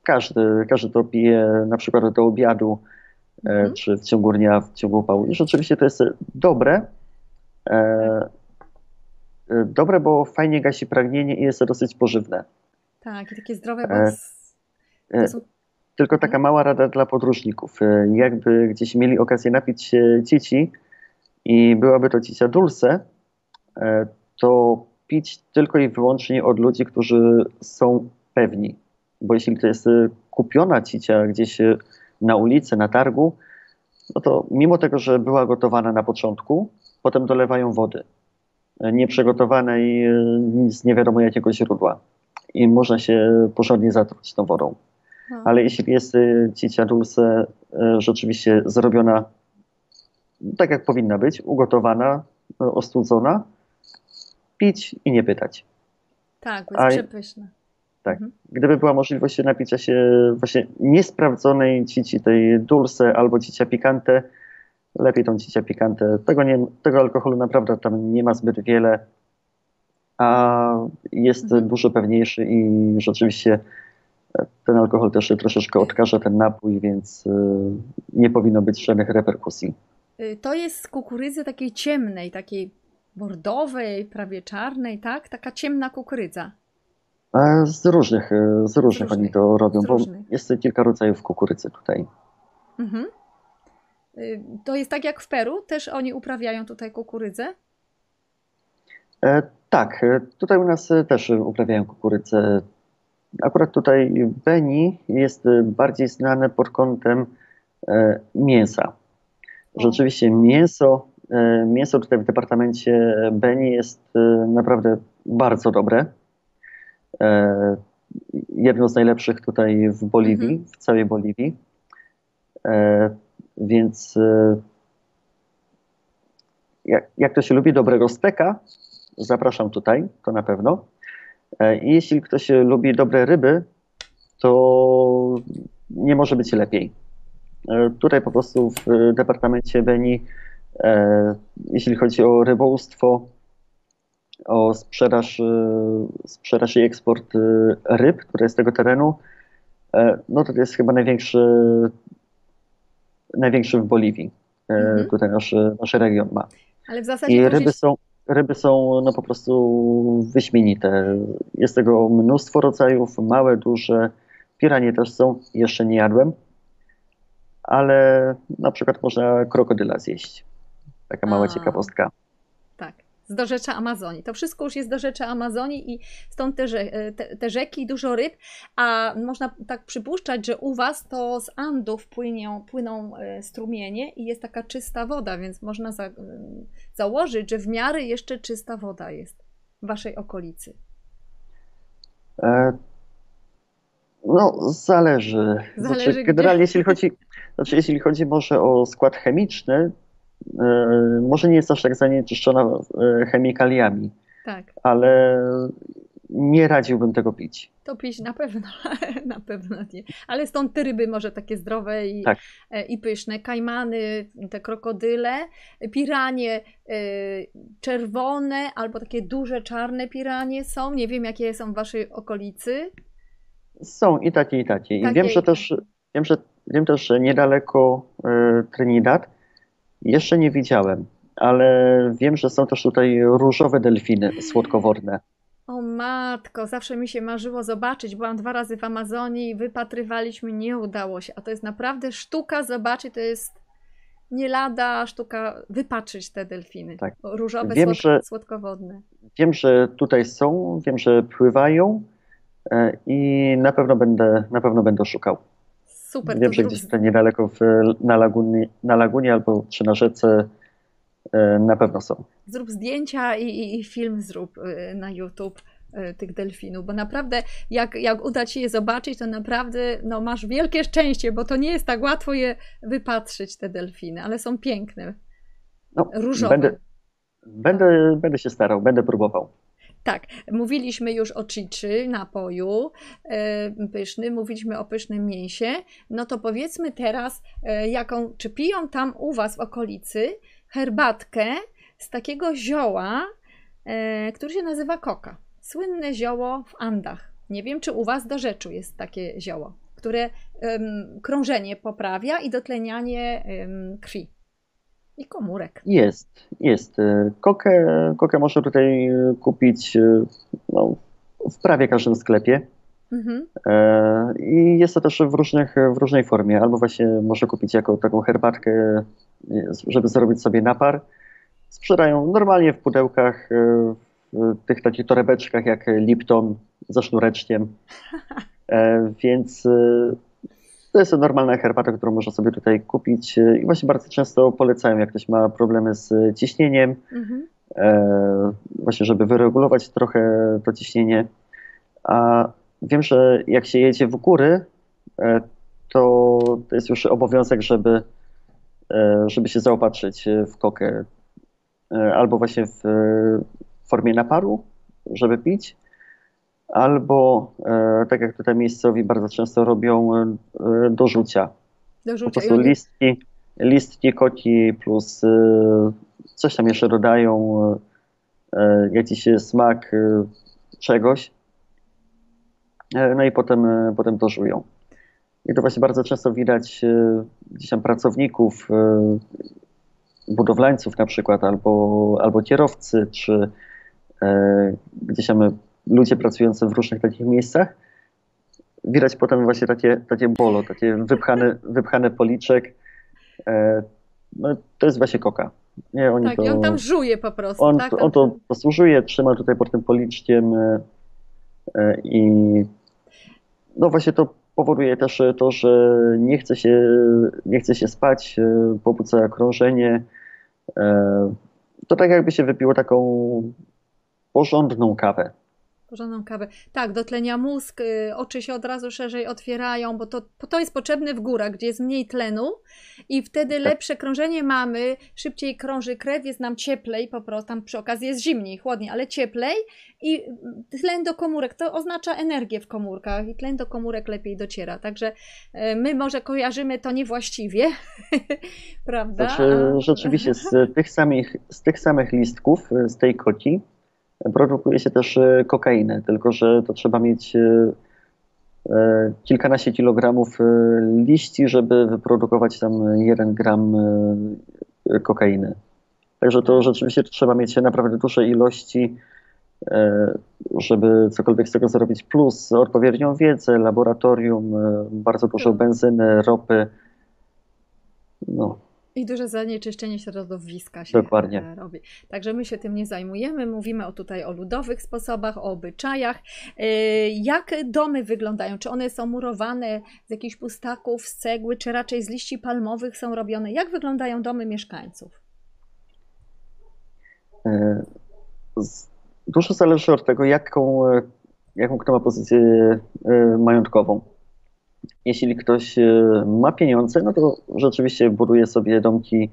każdy, każdy to pije na przykład do obiadu, mm. czy w ciągu dnia, w ciągu upału. I rzeczywiście to jest dobre. E, dobre, bo fajnie gasi pragnienie i jest dosyć pożywne. Tak, i takie zdrowe, bo e, są... Tylko taka mhm. mała rada dla podróżników. Jakby gdzieś mieli okazję napić się dzieci, i byłaby to cicia dulce, e, to pić tylko i wyłącznie od ludzi, którzy są pewni. Bo jeśli to jest e, kupiona cicia gdzieś e, na ulicy, na targu, no to mimo tego, że była gotowana na początku, potem dolewają wody. Nieprzygotowanej z nie wiadomo jakiego źródła. I można się porządnie zatruć tą wodą. No. Ale jeśli jest cicia dulce rzeczywiście zrobiona tak jak powinna być, ugotowana, e, ostudzona, pić i nie pytać. Tak, jest A, przepyszne. Tak. Mhm. Gdyby była możliwość napicia się właśnie niesprawdzonej cici, tej dulce albo cicia pikante, lepiej tą cicia pikante. Tego, nie, tego alkoholu naprawdę tam nie ma zbyt wiele, a jest mhm. dużo pewniejszy i rzeczywiście e, ten alkohol też troszeczkę odkaża ten napój, więc nie powinno być żadnych reperkusji. To jest z kukurydzy takiej ciemnej, takiej bordowej, prawie czarnej, tak? Taka ciemna kukurydza. Z różnych, z różnych, oni to robią, bo jest kilka rodzajów kukurydzy tutaj. Mhm. To jest tak jak w Peru? Też oni uprawiają tutaj kukurydzę? E, tak, e, tutaj u nas e, też uprawiają kukurydzę. Akurat tutaj Beni jest bardziej znane pod kątem mięsa. Rzeczywiście mięso, mięso tutaj w departamencie Beni jest naprawdę bardzo dobre. Jedno z najlepszych tutaj w Boliwii, mhm. w całej Boliwii. Więc jak, jak to się lubi dobrego steka, zapraszam tutaj, to na pewno. E, I jeśli ktoś lubi dobre ryby, to nie może być lepiej. E, tutaj po prostu w departamencie Beni, e, jeśli chodzi o rybołówstwo, o sprzedaż, sprzedaż i eksport ryb, które jest z tego terenu, no to jest chyba największy, największy w Boliwii. Mhm. Tutaj nasz, nasz region ma. Ale w zasadzie I ryby są ryby są no, po prostu wyśmienite. Jest tego mnóstwo rodzajów, małe, duże. Piranie też są, jeszcze nie jadłem, ale na przykład można krokodyla zjeść. Taka mała A. ciekawostka z dorzecza Amazonii. To wszystko już jest dorzecze Amazonii i stąd te, te, te rzeki, dużo ryb, a można tak przypuszczać, że u Was to z Andów płynią, płyną e, strumienie i jest taka czysta woda, więc można za, założyć, że w miarę jeszcze czysta woda jest w Waszej okolicy. E, no, zależy. zależy znaczy, generalnie, jeśli chodzi, znaczy, jeśli chodzi może o skład chemiczny, E, może nie jest aż tak zanieczyszczona e, chemikaliami, tak. ale nie radziłbym tego pić. To pić na pewno, na pewno nie. Ale stąd te ryby może takie zdrowe i, tak. E, i pyszne. Kajmany, te krokodyle, piranie czerwone albo takie duże czarne piranie są. Nie wiem, jakie są w waszej okolicy. Są i takie, i takie. I takie wiem, że też, wiem, że, wiem też, że niedaleko Trinidad jeszcze nie widziałem, ale wiem, że są też tutaj różowe delfiny słodkowodne. O matko, zawsze mi się marzyło zobaczyć. Byłam dwa razy w Amazonii i wypatrywaliśmy, nie udało się. A to jest naprawdę sztuka zobaczyć, to jest nie lada sztuka wypatrzyć te delfiny. Tak. Różowe, wiem, słodko, że, słodkowodne. Wiem, że tutaj są, wiem, że pływają e, i na pewno będę, na pewno będę szukał. Super. Wiem, że gdzieś tutaj niedaleko w, na, lagunie, na lagunie albo czy na rzece e, na pewno są. Zrób zdjęcia i, i, i film zrób e, na YouTube e, tych delfinów, bo naprawdę jak, jak uda Ci je zobaczyć, to naprawdę no, masz wielkie szczęście, bo to nie jest tak łatwo je wypatrzyć, te delfiny, ale są piękne, no, różowe. Będę, będę, będę się starał, będę próbował. Tak, mówiliśmy już o chiczy, napoju yy, pysznym, mówiliśmy o pysznym mięsie. No to powiedzmy teraz, yy, jaką, czy piją tam u Was w okolicy herbatkę z takiego zioła, yy, który się nazywa koka. Słynne zioło w Andach. Nie wiem, czy u Was do rzeczu jest takie zioło, które krążenie poprawia i dotlenianie krwi i komórek. Jest, jest. Kokę, kokę można tutaj kupić no, w prawie każdym sklepie. Mhm. E, I jest to też w, różnych, w różnej formie. Albo właśnie można kupić jako taką herbatkę, żeby zrobić sobie napar. Sprzedają normalnie w pudełkach, e, w tych takich torebeczkach jak Lipton ze sznureczkiem. E, więc to jest normalna herbata, którą można sobie tutaj kupić e, i właśnie bardzo często polecają, jak ktoś ma problemy z ciśnieniem, mhm. e, właśnie żeby wyregulować trochę to ciśnienie. A wiem, że jak się jedzie w góry, e, to, to jest już obowiązek, żeby, e, żeby się zaopatrzyć w kokę e, albo właśnie w formie naparu, żeby pić, albo e, tak jak tutaj miejscowi bardzo często robią e, do rzucia. Do rzucia. Po prostu listki, listki koci plus e, coś tam jeszcze dodają, jakiś smak czegoś no i potem, potem to żują. I to właśnie bardzo często widać gdzieś tam pracowników, budowlańców na przykład, albo, albo kierowcy, czy gdzieś tam ludzie pracujący w różnych takich miejscach, widać potem właśnie takie, takie bolo, takie wypchane, wypchane policzek. E, no, to jest właśnie koka. Nie, oni tak, to, i on tam żuje po prostu. On, tak? on to posłużuje, trzyma tutaj pod tym policzkiem e, e, i no właśnie to powoduje też to, że nie chce się, nie chce się spać, pobudza krążenie. To tak jakby się wypiło taką porządną kawę porządną kawę. Tak, dotlenia mózg, y, oczy się od razu szerzej otwierają, bo to, bo to jest potrzebne w górach, gdzie jest mniej tlenu i wtedy tak. lepsze krążenie mamy, szybciej krąży krew, jest nam cieplej, po prostu tam przy okazji jest zimniej, chłodniej, ale cieplej i tlen do komórek, to oznacza energię w komórkach i tlen do komórek lepiej dociera, także y, my może kojarzymy to niewłaściwie, prawda? Znaczy, rzeczywiście z tych, samych, z tych samych listków, y, z tej koci, produkuje się też e, kokainę, tylko że to trzeba mieć e, e, kilkanaście kilogramów liści, żeby wyprodukować tam jeden gram kokainy. Także to rzeczywiście trzeba mieć naprawdę duże ilości, żeby cokolwiek z tego zrobić. Plus odpowiednią wiedzę, laboratorium, bardzo dużo tak. benzyny, ropy. No. I duże zanieczyszczenie środowiska się Dokładnie. E, robi. Także my się tym nie zajmujemy. Mówimy o, tutaj o ludowych sposobach, o obyczajach. E, jak domy wyglądają? Czy one są murowane z jakichś pustaków, z cegły, czy raczej z liści palmowych są robione? Jak wyglądają domy mieszkańców? E, dużo zależy od tego, jaką, jaką kto ma pozycję majątkową jeśli ktoś e, ma pieniądze, no to rzeczywiście buduje sobie domki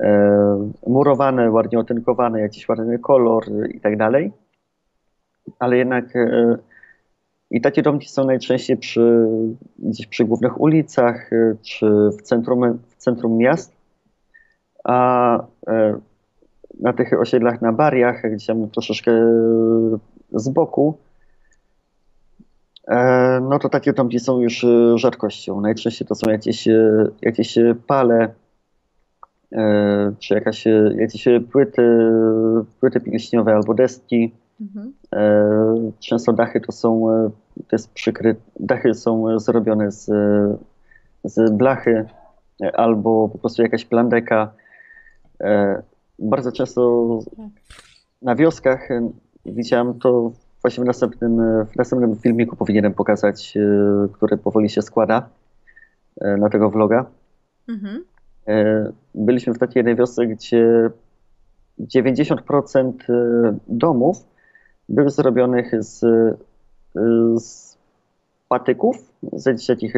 e, murowane, ładnie otynkowane, jakiś ładny kolor i tak dalej. Ale jednak e, i takie domki są najczęściej przy, gdzieś przy głównych ulicach czy w centrum, w centrum miast, a na tych osiedlach na bariach, gdzieś tam troszeczkę z boku, no to takie domki są już e, rzadkością. Najczęściej to są jakieś, e, jakieś pale, czy jakaś, jakieś płyty, płyty pilśniowe albo deski. Mhm. Często dachy to są, to jest przykry, dachy są zrobione z, z blachy albo po prostu jakaś plandeka. Bardzo często tak. na wioskach widziałem to Właśnie w następnym, w następnym filmiku powinienem pokazać, e, który powoli się składa e, na tego vloga. Mhm. E, byliśmy w takiej jednej wiosce, gdzie 90% domów były zrobionych z, z patyków, z takich,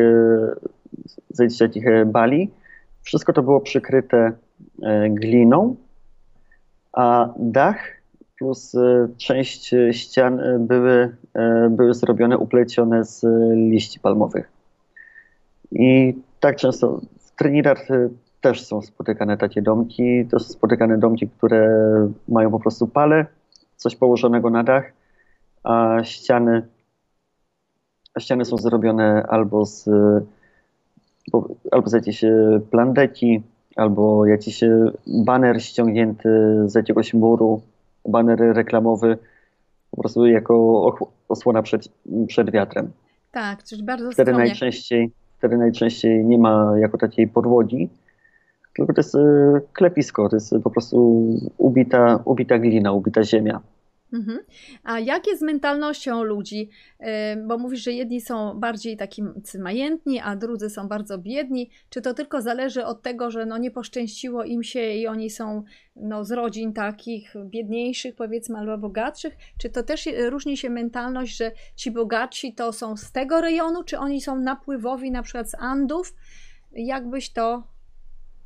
z takich bali. Wszystko to było przykryte gliną, a dach plus e, część ścian e, były, były zrobione, uplecione z liści palmowych. I tak często w Trinidad też są spotykane takie domki. To są spotykane domki, które mają po prostu pale, coś położonego na dach, a ściany, a ściany są zrobione albo z, albo z jakiejś plandeki, albo jakiś baner ściągnięty z jakiegoś muru, baner reklamowy po prostu jako osłona przed, przed wiatrem. Tak, czyli bardzo wtedy najczęściej, wtedy najczęściej nie ma jako takiej podłogi, tylko to jest e, klepisko, to jest po prostu ubita, ubita glina, ubita ziemia. Mhm. A jak jest z mentalnością ludzi? Bo mówisz, że jedni są bardziej tacy majętni, a drudzy są bardzo biedni. Czy to tylko zależy od tego, że no nie poszczęściło im się i oni są no, z rodzin takich biedniejszych, powiedzmy, albo bogatszych? Czy to też różni się mentalność, że ci bogatsi to są z tego rejonu, czy oni są napływowi na przykład z Andów? Jakbyś to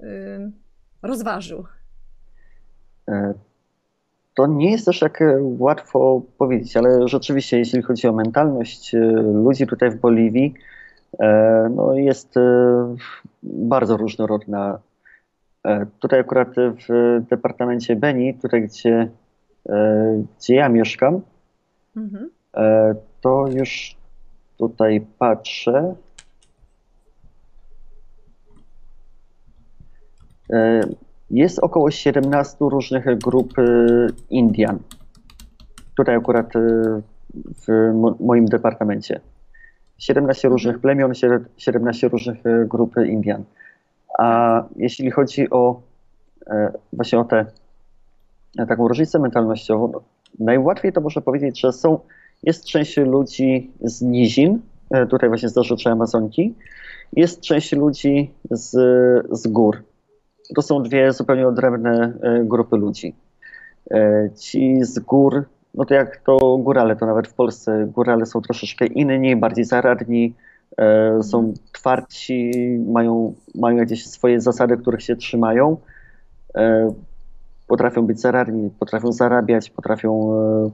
yy, rozważył? E, to nie jest też tak e, łatwo powiedzieć, ale rzeczywiście, jeśli chodzi o mentalność e, ludzi tutaj w Boliwii, e, no jest bardzo różnorodna. Tutaj akurat w departamencie Beni, tutaj gdzie, gdzie ja mieszkam, mhm. to już tutaj patrzę. Jest około 17 różnych grup Indian. Tutaj akurat w moim departamencie. 17 mhm. różnych plemion, 17 różnych grup Indian. A jeśli chodzi o właśnie o tę taką różnicę mentalnościową, no, najłatwiej to można powiedzieć, że są, jest część ludzi z nizin, e, tutaj właśnie z Dorzuczy Amazonki, jest część ludzi z, z gór. To są dwie zupełnie odrębne e, grupy ludzi. E, ci z gór, no to jak to górale, to nawet w Polsce górale są troszeczkę inni, bardziej zaradni, są mhm. twardsi, mają, mają jakieś swoje zasady, których się trzymają potrafią być zaradni, potrafią zarabiać, potrafią e,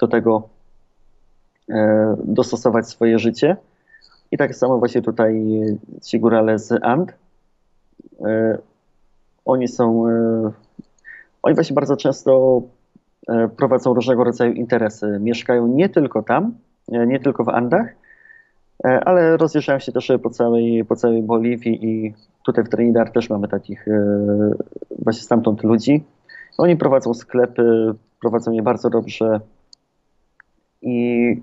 do tego e, dostosować swoje życie. I tak samo właśnie tutaj ci górale z And. E, oni są, oni właśnie bardzo często prowadzą różnego rodzaju interesy. Mieszkają nie tylko tam, nie tylko w Andach, ale rozjeżdżają się też po całej, po całej Boliwii i tutaj w Trinidad też mamy takich właśnie stamtąd ludzi. Oni prowadzą sklepy, prowadzą je bardzo dobrze i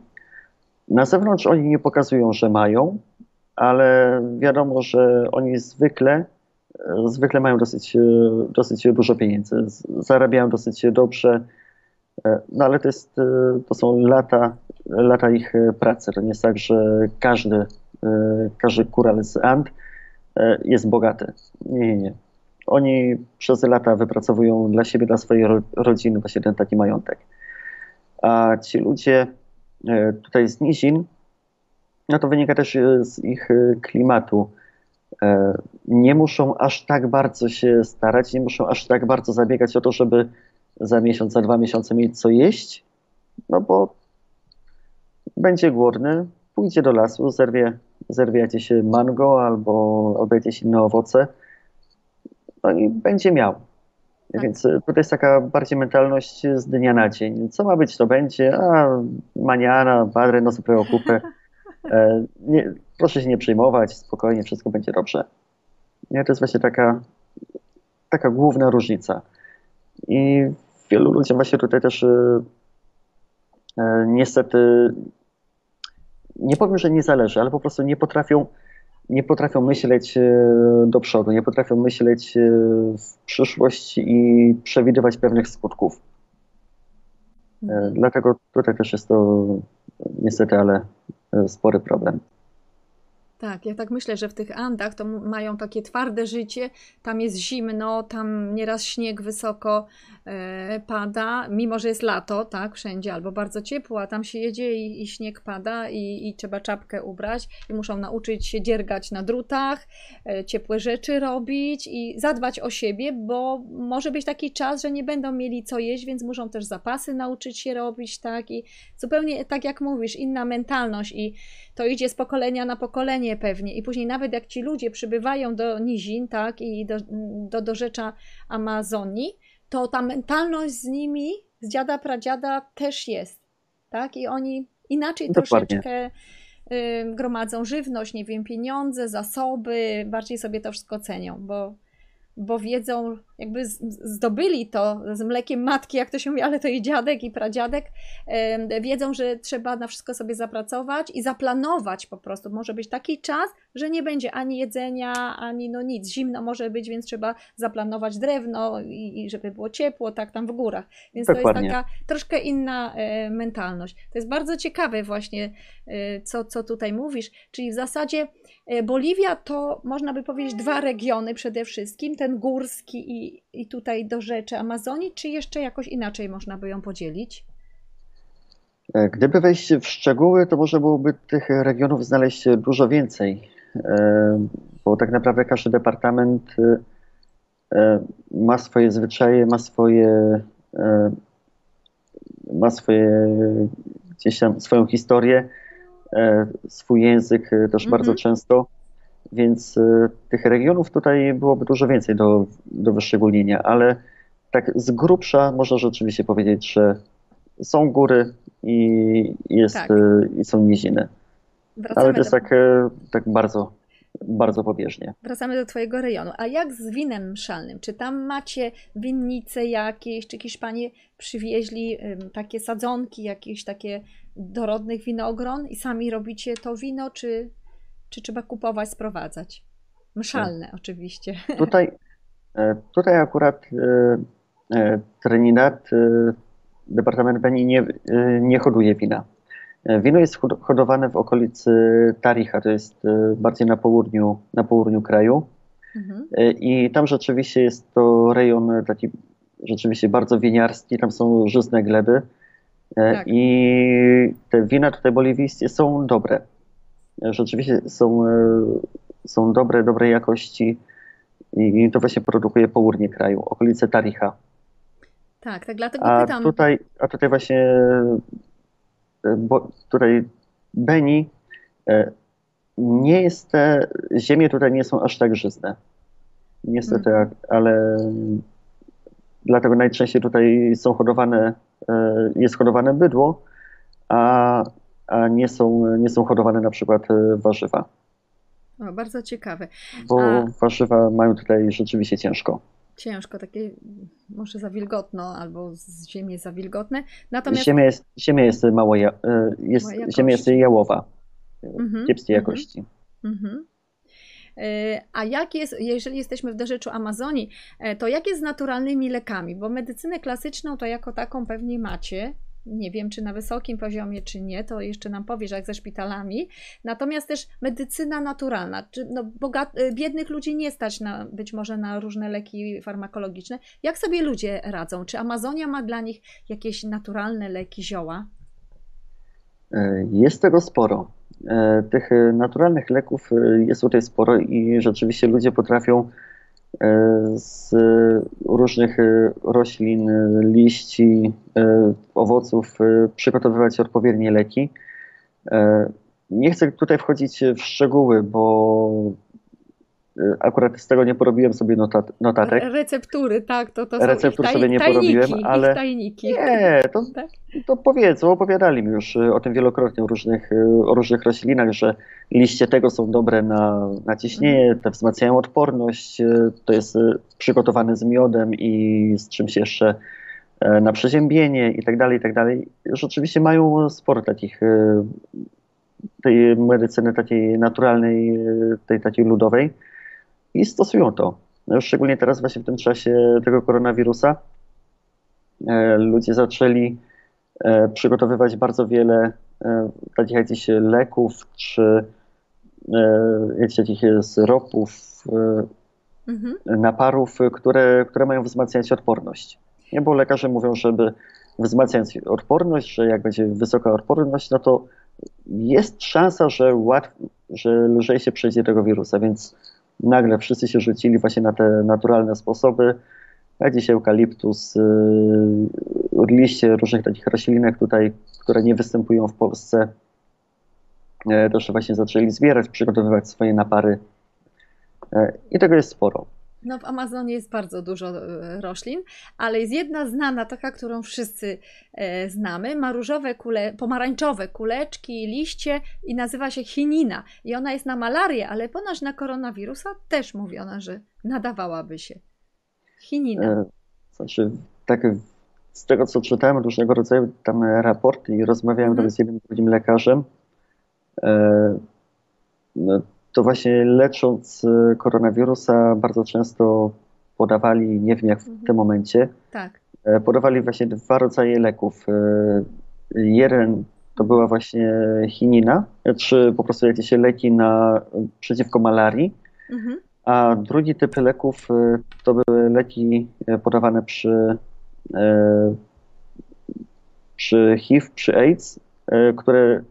na zewnątrz oni nie pokazują, że mają, ale wiadomo, że oni zwykle, zwykle mają dosyć, dosyć dużo pieniędzy, zarabiają dosyć dobrze, no ale to, jest, to są lata, lata ich pracy. To nie jest tak, że każdy, każdy kural z Ant jest bogaty. Nie, nie, nie oni przez lata wypracowują dla siebie, dla swojej rodziny właśnie ten taki majątek. A ci ludzie e, tutaj z nizin, no to wynika też e, z ich e, klimatu. Nie muszą aż tak bardzo się starać, nie muszą aż tak bardzo zabiegać o to, żeby za miesiąc, za dwa miesiące mieć co jeść, no bo będzie głodny, pójdzie do lasu, zerwie, zerwie jakieś mango albo, albo jakieś inne owoce, no i będzie miał. Tak. Więc e, tutaj jest taka bardziej mentalność z dnia na dzień. Co ma być, to będzie. A maniana, padre, no super okupę. E, nie, proszę się nie przejmować, spokojnie, wszystko będzie dobrze. Nie, to jest właśnie taka, taka główna różnica. I wielu ludziom właśnie tutaj też e, e niestety nie powiem, że nie zależy, ale po prostu nie potrafią nie potrafią myśleć e, do przodu, nie potrafią myśleć w przyszłość i przewidywać pewnych skutków. Mhm. Dlatego tutaj też jest to niestety, ale spory problem. Tak, ja tak myślę, że w tych Andach to mają takie twarde życie, tam jest zimno, tam nieraz śnieg wysoko e, pada, mimo że jest lato, tak, wszędzie, albo bardzo ciepło, a tam się jedzie i, i śnieg pada i, i, trzeba czapkę ubrać i muszą nauczyć się dziergać na drutach, e, ciepłe rzeczy robić i zadbać o siebie, bo może być taki czas, że nie będą mieli co jeść, więc muszą też zapasy nauczyć się robić, tak, i zupełnie tak jak mówisz, inna mentalność i to idzie z pokolenia na pokolenie pewnie. I później nawet jak ci ludzie przybywają do nizin, tak, i do, do dorzecza Amazonii, to ta mentalność z nimi, z dziada, pradziada też jest, tak, i oni inaczej Dokładnie. troszeczkę y, gromadzą żywność, nie wiem, pieniądze, zasoby, bardziej sobie to wszystko cenią, bo bo wiedzą, jakby zdobyli to z mlekiem matki, jak to się mówi, ale to i dziadek, i pradziadek, wiedzą, że trzeba na wszystko sobie zapracować i zaplanować po prostu. Może być taki czas, że nie będzie ani jedzenia, ani no nic. Zimno może być, więc trzeba zaplanować drewno i, i żeby było ciepło, tak tam w górach. Więc Dokładnie. to jest taka troszkę inna e, mentalność. To jest bardzo ciekawe właśnie, e, co, co tutaj mówisz. Czyli w zasadzie e, Boliwia to można by powiedzieć dwa regiony przede wszystkim, ten górski i, i tutaj do rzeczy Amazonii, czy jeszcze jakoś inaczej można by ją podzielić? E, gdyby wejść w szczegóły, to można byłoby tych regionów znaleźć dużo więcej, e, bo tak naprawdę każdy departament e, ma swoje zwyczaje, ma swoje, ma swoje gdzieś tam swoją historię, swój język też -hmm. bardzo często. Więc tych regionów tutaj byłoby dużo więcej do, do wyszczególnienia, ale tak z grubsza można rzeczywiście powiedzieć, że są góry i, jest, tak. i są niziny. Wracamy Ale to jest do... tak, e, tak bardzo, bardzo pobieżnie. Wracamy do Twojego rejonu. A jak z winem szalnym? Czy tam macie winnice jakieś, czy Hiszpanie przywieźli takie sadzonki, jakieś takie dorodnych winogron i sami robicie to wino, czy, czy trzeba kupować, sprowadzać? Mszalne tak. oczywiście. Tutaj, e, tutaj akurat e, Trinidad, Departament Beni nie, nie hoduje wina. Wino jest hodowane w okolicy Taricha, to jest e, bardziej na południu, na południu kraju. Mhm. E, I tam rzeczywiście jest to rejon taki rzeczywiście bardzo winiarski, tam są żyzne gleby. E, tak. I te wina tutaj boliwijskie są dobre. Rzeczywiście są, są dobre, dobrej jakości i to właśnie produkuje południe kraju, okolice Taricha. Tak, tak dlatego a pytam. Tutaj, a tutaj właśnie bo tutaj Beni e, nie jest te, ziemie tutaj nie są aż tak żyzne. Niestety, hmm. ale dlatego najczęściej tutaj są hodowane, e, jest hodowane bydło, a, a nie, są, nie są hodowane na przykład warzywa. O, bardzo ciekawe. Bo a... warzywa mają tutaj rzeczywiście ciężko ciężko, takie może za wilgotno albo z ziemi jest za wilgotne. Natomiast... Ziemia jest, ziemia jest mało, ja, e, jest, ziemia jest jałowa, mhm, kiepskiej mhm. jakości. Mhm. E, a jak jest, jeżeli jesteśmy w dorzeczu Amazonii, e, to jak jest z naturalnymi lekami? Bo medycynę klasyczną to jako taką pewnie macie, nie wiem, czy na wysokim poziomie, czy nie, to jeszcze nam powiesz, jak ze szpitalami. Natomiast też medycyna naturalna. Czy, no, bogat, y, biednych ludzi nie stać na, być może na różne leki farmakologiczne. Jak sobie ludzie radzą? Czy Amazonia ma dla nich jakieś naturalne leki, zioła? E, jest tego sporo. E, tych naturalnych leków e, jest tutaj sporo i rzeczywiście ludzie potrafią z różnych e, roślin, liści, e, owoców przygotowywać odpowiednie leki. Nie chcę tutaj wchodzić w szczegóły, bo akurat z tego nie porobiłem sobie notat, notatek. Receptury, tak, to, to są Receptur taj, sobie nie tajniki, porobiłem, ale tajniki. nie, to, tak? to powiedzą, opowiadali mi już o tym wielokrotnie, o różnych, o różnych roślinach, że liście tego są dobre na, na ciśnienie, mhm. te wzmacniają odporność, to jest przygotowane z miodem i z czymś jeszcze e, na przeziębienie i tak dalej, i tak dalej. Rzeczywiście mają sporo takich tej medycyny takiej naturalnej, tej takiej ludowej i stosują to. No szczególnie teraz właśnie w tym czasie tego koronawirusa e, ludzie zaczęli e, przygotowywać bardzo wiele e, takich jakichś leków czy jakichś takich syropów, mhm. naparów, które, które mają wzmacniać odporność. Nie, bo lekarze mówią, żeby wzmacniać odporność, że jak będzie wysoka odporność, no to jest szansa, że, łatw, że lżej się przejdzie tego wirusa, więc nagle wszyscy się rzucili właśnie na te naturalne sposoby. Jak dzisiaj eukaliptus, yy, liście różnych takich roślinek tutaj, które nie występują w Polsce, yy, też właśnie zaczęli zbierać, przygotowywać swoje napary yy, i tego jest sporo. No w Amazonie jest bardzo dużo e, roślin, ale jest jedna znana, taka, którą wszyscy e, znamy. Ma różowe kule, pomarańczowe kuleczki, liście i nazywa się chinina. I ona jest na malarię, ale ponoć na koronawirusa też mówiona, że nadawałaby się. Chinina. Znaczy, tak z tego co czytałem, różnego rodzaju tam raporty i rozmawiałem mm. z jednym drugim lekarzem, no, to właśnie lecząc e, koronawirusa bardzo często podawali, nie wiem jak w mhm. tym momencie, tak. E, podawali właśnie dwa rodzaje leków. E, jeden to była właśnie chinina, czy po prostu jakieś leki na, przeciwko malarii, mhm. a drugi typ leków to były leki podawane przy, przy HIV, przy AIDS, które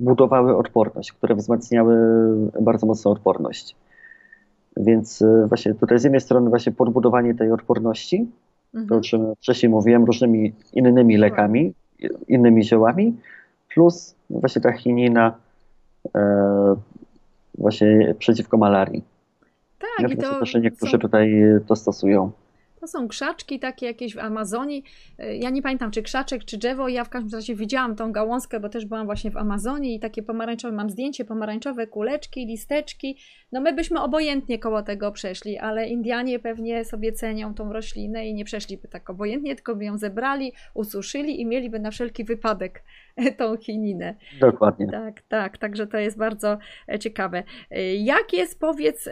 budowały odporność, które wzmacniały bardzo mocno odporność. Więc e, właśnie tutaj z jednej strony właśnie podbudowanie tej odporności, mhm. to o czym wcześniej mówiłem, różnymi innymi lekami, innymi ziołami, plus właśnie ta chinina e, właśnie przeciwko malarii. Tak, i to też niektórzy są... tutaj to stosują. To są krzaczki takie jakieś w Amazonii. Ja nie pamiętam, czy krzaczek, czy drzewo. Ja w każdym razie widziałam tą gałązkę, bo też byłam właśnie w Amazonii i takie pomarańczowe, mam zdjęcie, pomarańczowe kuleczki, listeczki. No my byśmy obojętnie koło tego przeszli, ale Indianie pewnie sobie cenią tą roślinę i nie przeszliby tak obojętnie, tylko by ją zebrali, ususzyli i mieliby na wszelki wypadek tą chininę. Dokładnie. Tak, tak, także to jest bardzo e, ciekawe. E, jak jest, powiedz,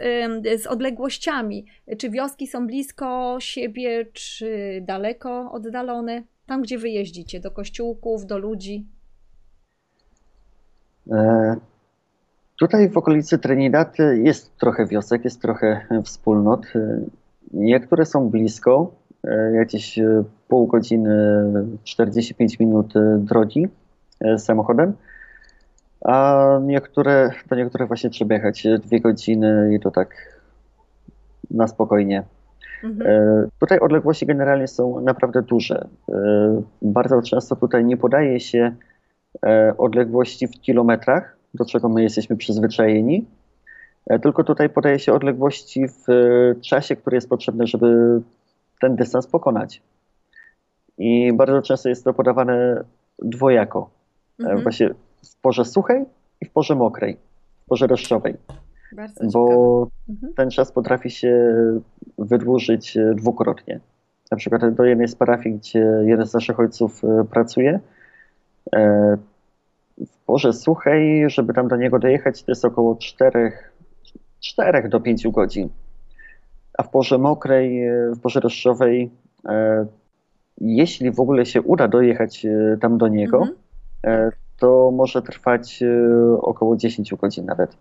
z odległościami? Czy wioski są blisko siebie, czy daleko oddalone? Tam, gdzie wy jeździcie, do kościółków, do ludzi? E, tutaj w okolicy Trinidad jest trochę wiosek, jest trochę wspólnot. Niektóre są blisko, jakieś pół godziny, 45 minut drogi samochodem, a niektóre, to niektóre właśnie trzeba jechać dwie godziny i to tak na spokojnie. Mhm. E, tutaj odległości generalnie są naprawdę duże. E, bardzo często tutaj nie podaje się e, odległości w kilometrach, do czego my jesteśmy przyzwyczajeni, tylko tutaj podaje się odległości w czasie, który jest potrzebny, żeby ten dystans pokonać. I bardzo często jest to podawane dwojako. Mhm. Właśnie w porze suchej i w porze mokrej, w porze deszczowej. Bardzo bo mhm. ten czas potrafi się wydłużyć e, dwukrotnie. Na przykład do jednej z parafii, gdzie jeden z naszych ojców e, pracuje, e, w porze suchej, żeby tam do niego dojechać, to jest około 4, 4 do 5 godzin. A w porze mokrej, w porze deszczowej, jeśli w ogóle się uda dojechać tam do niego, mhm. To może trwać około 10 godzin nawet.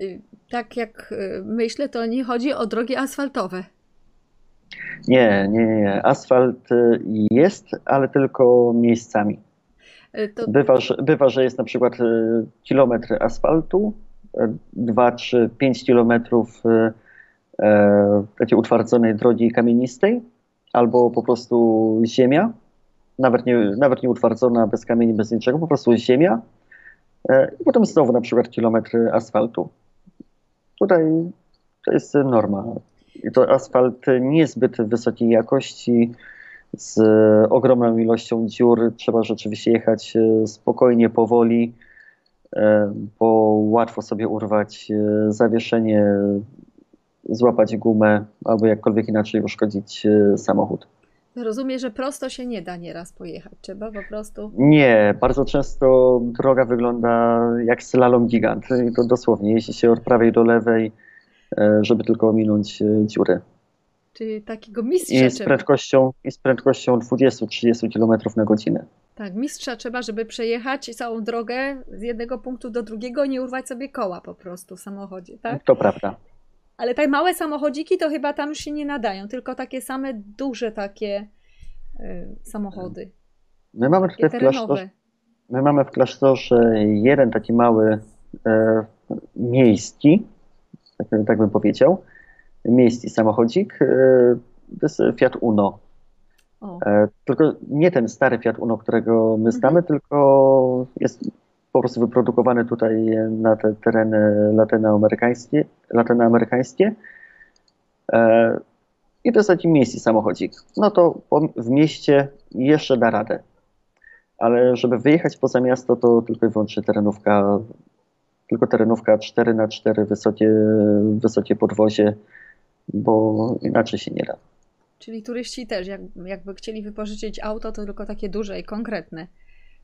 Y, tak jak y, myślę, to nie chodzi o drogi asfaltowe. Nie, nie, nie. Asfalt jest, ale tylko miejscami. To... Bywa, że, bywa, że jest na przykład kilometr asfaltu, 2, 3, 5 kilometrów e, takiej utwardzonej drogi kamienistej, albo po prostu ziemia, nawet nie, nawet nie utwardzona, bez kamieni, bez niczego, po prostu ziemia. E, I potem znowu na przykład kilometr asfaltu. Tutaj to jest norma. I to asfalt niezbyt wysokiej jakości, z ogromną ilością dziur. Trzeba rzeczywiście jechać e, spokojnie, powoli, e, bo łatwo sobie urwać zawieszenie, złapać gumę albo jakkolwiek inaczej uszkodzić samochód. Rozumiem, że prosto się nie da nieraz pojechać. Trzeba po prostu. Nie, bardzo często droga wygląda jak slalom gigant. I to dosłownie jeździ się od prawej do lewej, e, żeby tylko ominąć e, dziury. Czyli takiego mistrza. I z prędkością, i z prędkością 20-30 km na godzinę. Tak, mistrza trzeba, żeby przejechać całą drogę z jednego punktu do drugiego, nie urwać sobie koła po prostu w samochodzie, tak? To prawda. Ale te małe samochodziki to chyba tam już się nie nadają, tylko takie same duże takie y, samochody. My mamy tutaj w klasztorze, my mamy w klasztorze jeden taki mały e, miejski, tak, tak, bym powiedział, miejski samochodzik. E, to jest Fiat Uno. E, tylko nie ten stary Fiat Uno, którego my znamy, mhm. tylko jest po prostu wyprodukowane tutaj na te tereny latynoamerykańskie. latynoamerykańskie. E, I to jest taki miejski samochodzik. No to w mieście jeszcze da radę. Ale żeby wyjechać poza miasto, to tylko i wyłącznie terenówka, tylko terenówka 4 na 4 wysokie, wysokie podwozie, bo inaczej się nie da. Czyli turyści też, jak, jakby chcieli wypożyczyć auto, to tylko takie duże i konkretne.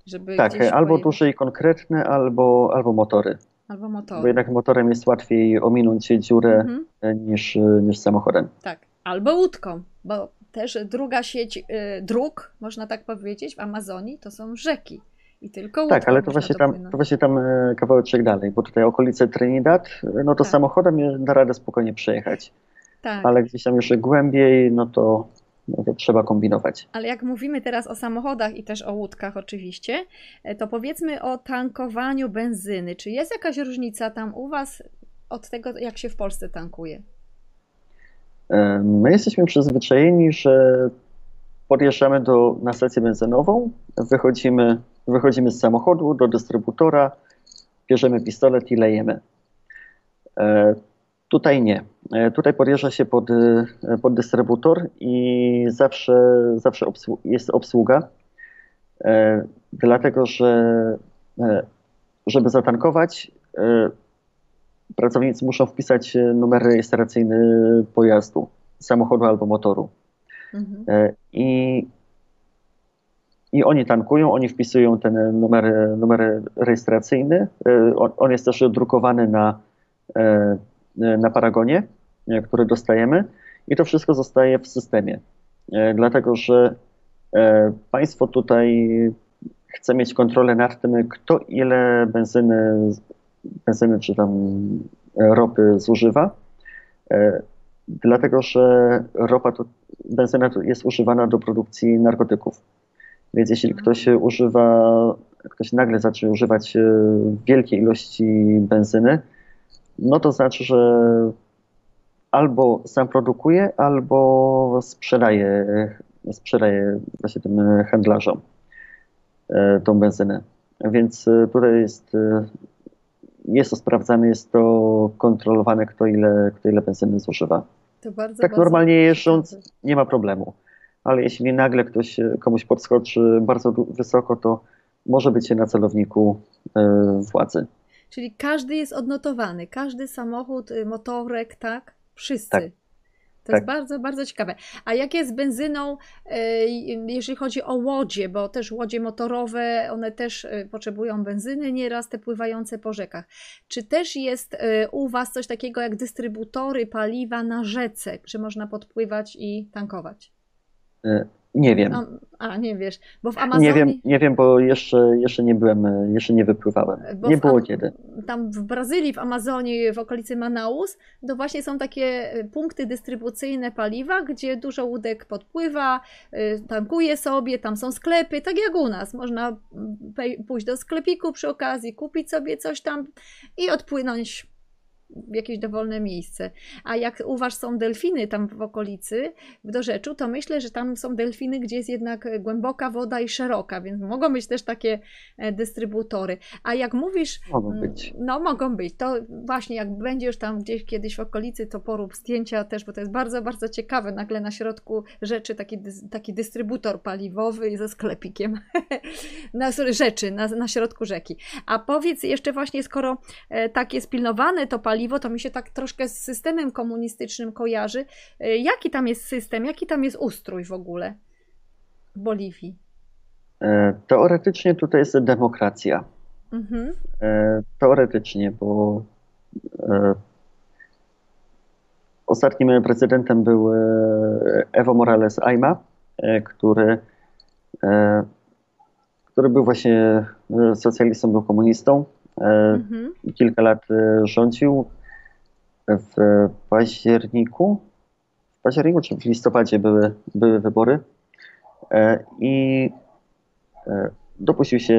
Żeby tak, albo duże i konkretne, albo, albo motory. Albo motory. Bo jednak motorem jest łatwiej ominąć dziurę mhm. E, niż, niż samochodem. Tak, albo łódką, bo też druga sieć y, dróg, można tak powiedzieć, w Amazonii to są rzeki. I tylko Tak, ale to właśnie, tam, to właśnie tam e, kawałeczek dalej, bo tutaj okolice Trinidad, e, no to tak. samochodem da radę spokojnie przejechać. Tak. Ale gdzieś tam jeszcze głębiej, no to no to trzeba kombinować. Ale jak mówimy teraz o samochodach i też o łódkach oczywiście, e, to powiedzmy o tankowaniu benzyny. Czy jest jakaś różnica tam u Was od tego, jak się w Polsce tankuje? E, my jesteśmy przyzwyczajeni, że podjeżdżamy do, na stację benzynową, wychodzimy, wychodzimy z samochodu do dystrybutora, bierzemy pistolet i lejemy. E, tutaj nie. Tutaj podjeżdża się pod, pod dystrybutor i zawsze, zawsze jest obsługa, dlatego że żeby zatankować, pracownicy muszą wpisać numer rejestracyjny pojazdu, samochodu albo motoru. Mhm. I i oni tankują, oni wpisują ten numer, numer rejestracyjny. E, on, on jest też drukowany na, e, na paragonie, e, który dostajemy i to wszystko zostaje w systemie. Dlatego, że państwo tutaj chce mieć kontrolę nad tym, kto ile benzyny, benzyny czy tam ropy zużywa. Dlatego, że ropa to, benzyna jest używana do produkcji narkotyków. Więc jeśli ktoś używa, ktoś nagle zacznie używać e, wielkiej ilości benzyny, no to znaczy, że albo sam produkuje, albo sprzedaje, sprzedaje właśnie tym handlarzom e, tą benzynę. Więc e, tutaj jest, jest to sprawdzane, jest to kontrolowane, kto ile, kto ile benzyny zużywa. tak bardzo normalnie jeżdżąc nie ma problemu ale jeśli nagle ktoś e, komuś podskoczy bardzo wysoko, to może być się na celowniku e, władzy. Czyli każdy jest odnotowany, każdy samochód, y, motorek, tak? Wszyscy. Tak. To tak. jest bardzo, bardzo ciekawe. A jak jest z benzyną, e, jeżeli chodzi o łodzie, bo też łodzie motorowe, one też potrzebują benzyny nieraz, te pływające po rzekach. Czy też jest u Was coś takiego jak dystrybutory paliwa na rzece, że można podpływać i tankować? Nie wiem. A, nie wiesz, bo w Amazonii... Nie wiem, nie wiem bo jeszcze, jeszcze nie byłem, jeszcze nie wypływałem. Bo nie było kiedy. Tam w Brazylii, w Amazonii, w okolicy Manaus, to właśnie są takie e, punkty dystrybucyjne paliwa, gdzie dużo łódek podpływa, tankuje sobie, tam są sklepy, tak jak u nas. Można pójść do sklepiku przy okazji, kupić sobie coś tam i odpłynąć jakieś dowolne miejsce. A jak u Was są delfiny tam w okolicy, w dorzeczu, to myślę, że tam są delfiny, gdzie jest jednak głęboka woda i szeroka, więc mogą być też takie e, dystrybutory. A jak mówisz... Mogą mm, być. No, mogą być. To właśnie jak będziesz tam gdzieś kiedyś w okolicy, to porób zdjęcia też, bo to jest bardzo, bardzo ciekawe. Nagle na środku rzeczy taki, taki dystrybutor paliwowy ze sklepikiem. na rzeczy, na, na środku rzeki. A powiedz jeszcze właśnie, skoro e, tak jest pilnowane to paliwo, paliwo, to mi się tak troszkę z systemem komunistycznym kojarzy. E, jaki tam jest system, jaki tam jest ustrój w ogóle w Boliwii? E, teoretycznie tutaj jest demokracja. Mhm. E, teoretycznie, bo ostatnim prezydentem był Evo Morales Ayma, który, który był właśnie socjalistą, był komunistą. Mhm. Kilka lat rządził w październiku, w październiku czy w listopadzie były, były wybory e, i e, dopuścił się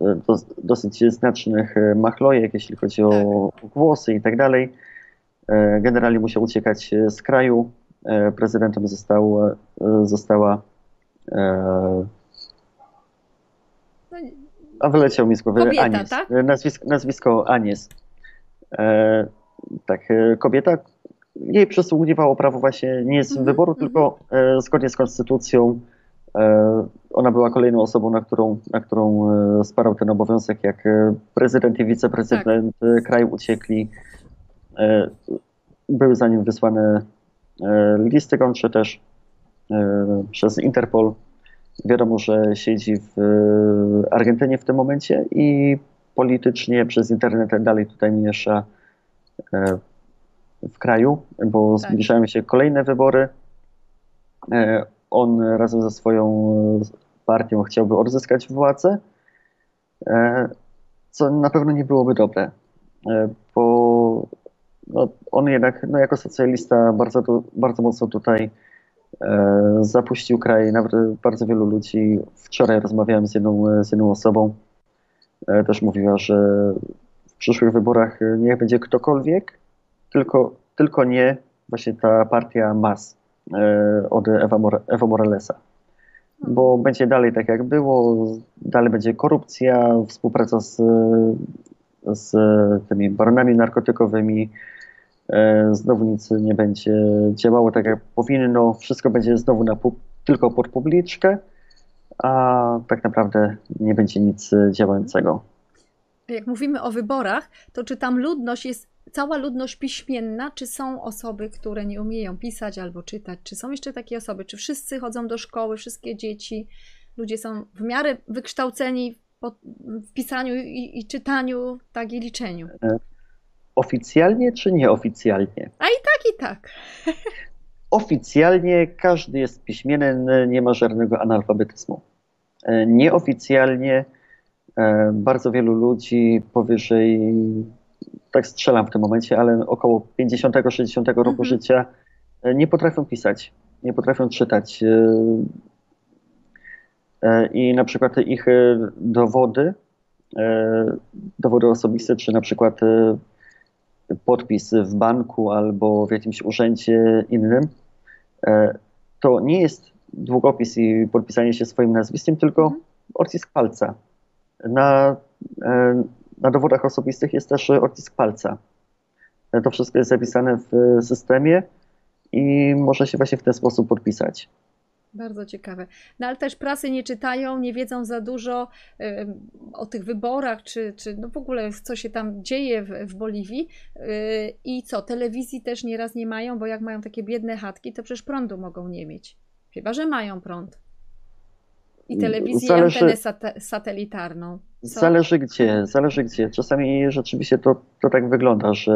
e, dosyć znacznych machlojek, jeśli chodzi o tak. głosy i tak dalej. Generalnie musiał uciekać z kraju. Prezydentem został, została a wyleciał mi z głowy Kobieta, Anies. Tak? Nazwisko, nazwisko Anies tak, e, kobieta, jej przysługiwało prawo właśnie nie z mhm, wyboru, mhm. tylko e, zgodnie z konstytucją e, ona była kolejną osobą, na którą, na którą sparał ten obowiązek, jak prezydent i wiceprezydent tak. kraju uciekli. Były za nim wysłane listy gończe też przez Interpol. Wiadomo, że siedzi w Argentynie w tym momencie i politycznie przez internet dalej tutaj miesza E, w kraju, bo tak. zbliżają się kolejne wybory. E, on razem ze swoją partią chciałby odzyskać władzę, e, co na pewno nie byłoby dobre, bo no, on jednak no, jako socjalista bardzo, bardzo mocno tutaj zapuścił kraj. Bardzo wielu ludzi, wczoraj rozmawiałem z jedną, z jedną osobą, też mówiła, że w przyszłych wyborach niech będzie ktokolwiek, tylko, tylko nie właśnie ta partia MAS od Ewa, Ewa Moralesa. Bo będzie dalej tak jak było, dalej będzie korupcja, współpraca z, z tymi baronami narkotykowymi, znowu nic nie będzie działało tak jak powinno, wszystko będzie znowu na, tylko pod publiczkę, a tak naprawdę nie będzie nic działającego. Jak mówimy o wyborach, to czy tam ludność jest cała ludność piśmienna, czy są osoby, które nie umieją pisać albo czytać? Czy są jeszcze takie osoby? Czy wszyscy chodzą do szkoły, wszystkie dzieci? Ludzie są w miarę wykształceni w pisaniu i, i czytaniu, tak i liczeniu. E, oficjalnie czy nieoficjalnie? A i tak, i tak. Oficjalnie każdy jest piśmienny, nie ma żadnego analfabetyzmu. E, nieoficjalnie e, bardzo wielu ludzi powyżej, tak strzelam w tym momencie, ale około 50-60 roku mhm. życia nie potrafią pisać, nie potrafią czytać. E, i na przykład ich e, dowody, e, dowody osobiste, czy na przykład podpis w banku albo w jakimś urzędzie innym, to nie jest długopis i podpisanie się swoim nazwiskiem, tylko mhm. odcisk palca. Na, na dowodach osobistych jest też odcisk palca. To wszystko jest zapisane w systemie i można się właśnie w ten sposób podpisać. Bardzo ciekawe. No ale też prasy nie czytają, nie wiedzą za dużo y, o tych wyborach, czy, czy no w ogóle co się tam dzieje w, w Boliwii. Y, I co, telewizji też nieraz nie mają, bo jak mają takie biedne chatki, to przecież prądu mogą nie mieć. Chyba, że mają prąd. I telewizję, Zależy... antenę sat satelitarną. Co? Zależy gdzie, zależy gdzie. Czasami rzeczywiście to, to tak wygląda, że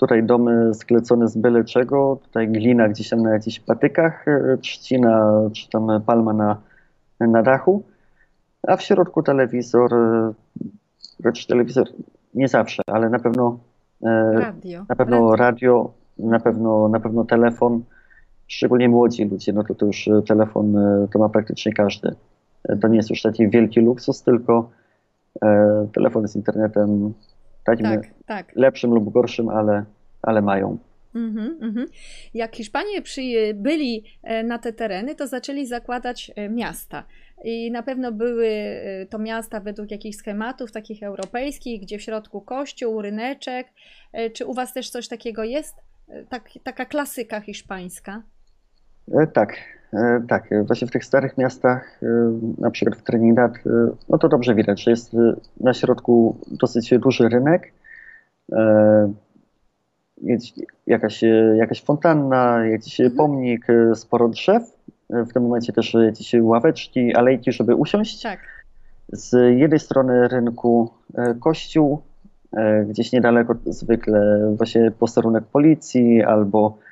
tutaj domy sklecone z byle czego, tutaj glina gdzieś tam na jakichś patykach, e, trzcina czy tam palma na, na dachu, a w środku telewizor, znaczy telewizor nie zawsze, ale na pewno e, radio. na pewno radio, na pewno, na pewno telefon, szczególnie młodzi ludzie, no to, to już telefon to ma praktycznie każdy. To nie jest już taki wielki luksus, tylko E, telefony z internetem, tak, tak. lepszym lub gorszym, ale, ale mają. Mm -hmm, Jak Hiszpanie byli e, na te tereny, to zaczęli zakładać e, miasta. I na pewno były to miasta według jakichś schematów takich europejskich, gdzie w środku kościół, ryneczek. Czy u Was też coś takiego jest? Tak, taka klasyka hiszpańska? Tak, E, tak, właśnie w tych starych miastach, e, na przykład w Trinidad, e, no to dobrze widać, że jest na środku dosyć duży rynek, jest jakaś, jakaś fontanna, jakiś mhm. pomnik, sporo drzew, w tym momencie też jakieś ławeczki, alejki, żeby usiąść. Tak. Z jednej strony rynku kościół, gdzieś niedaleko zwykle właśnie posterunek policji albo E,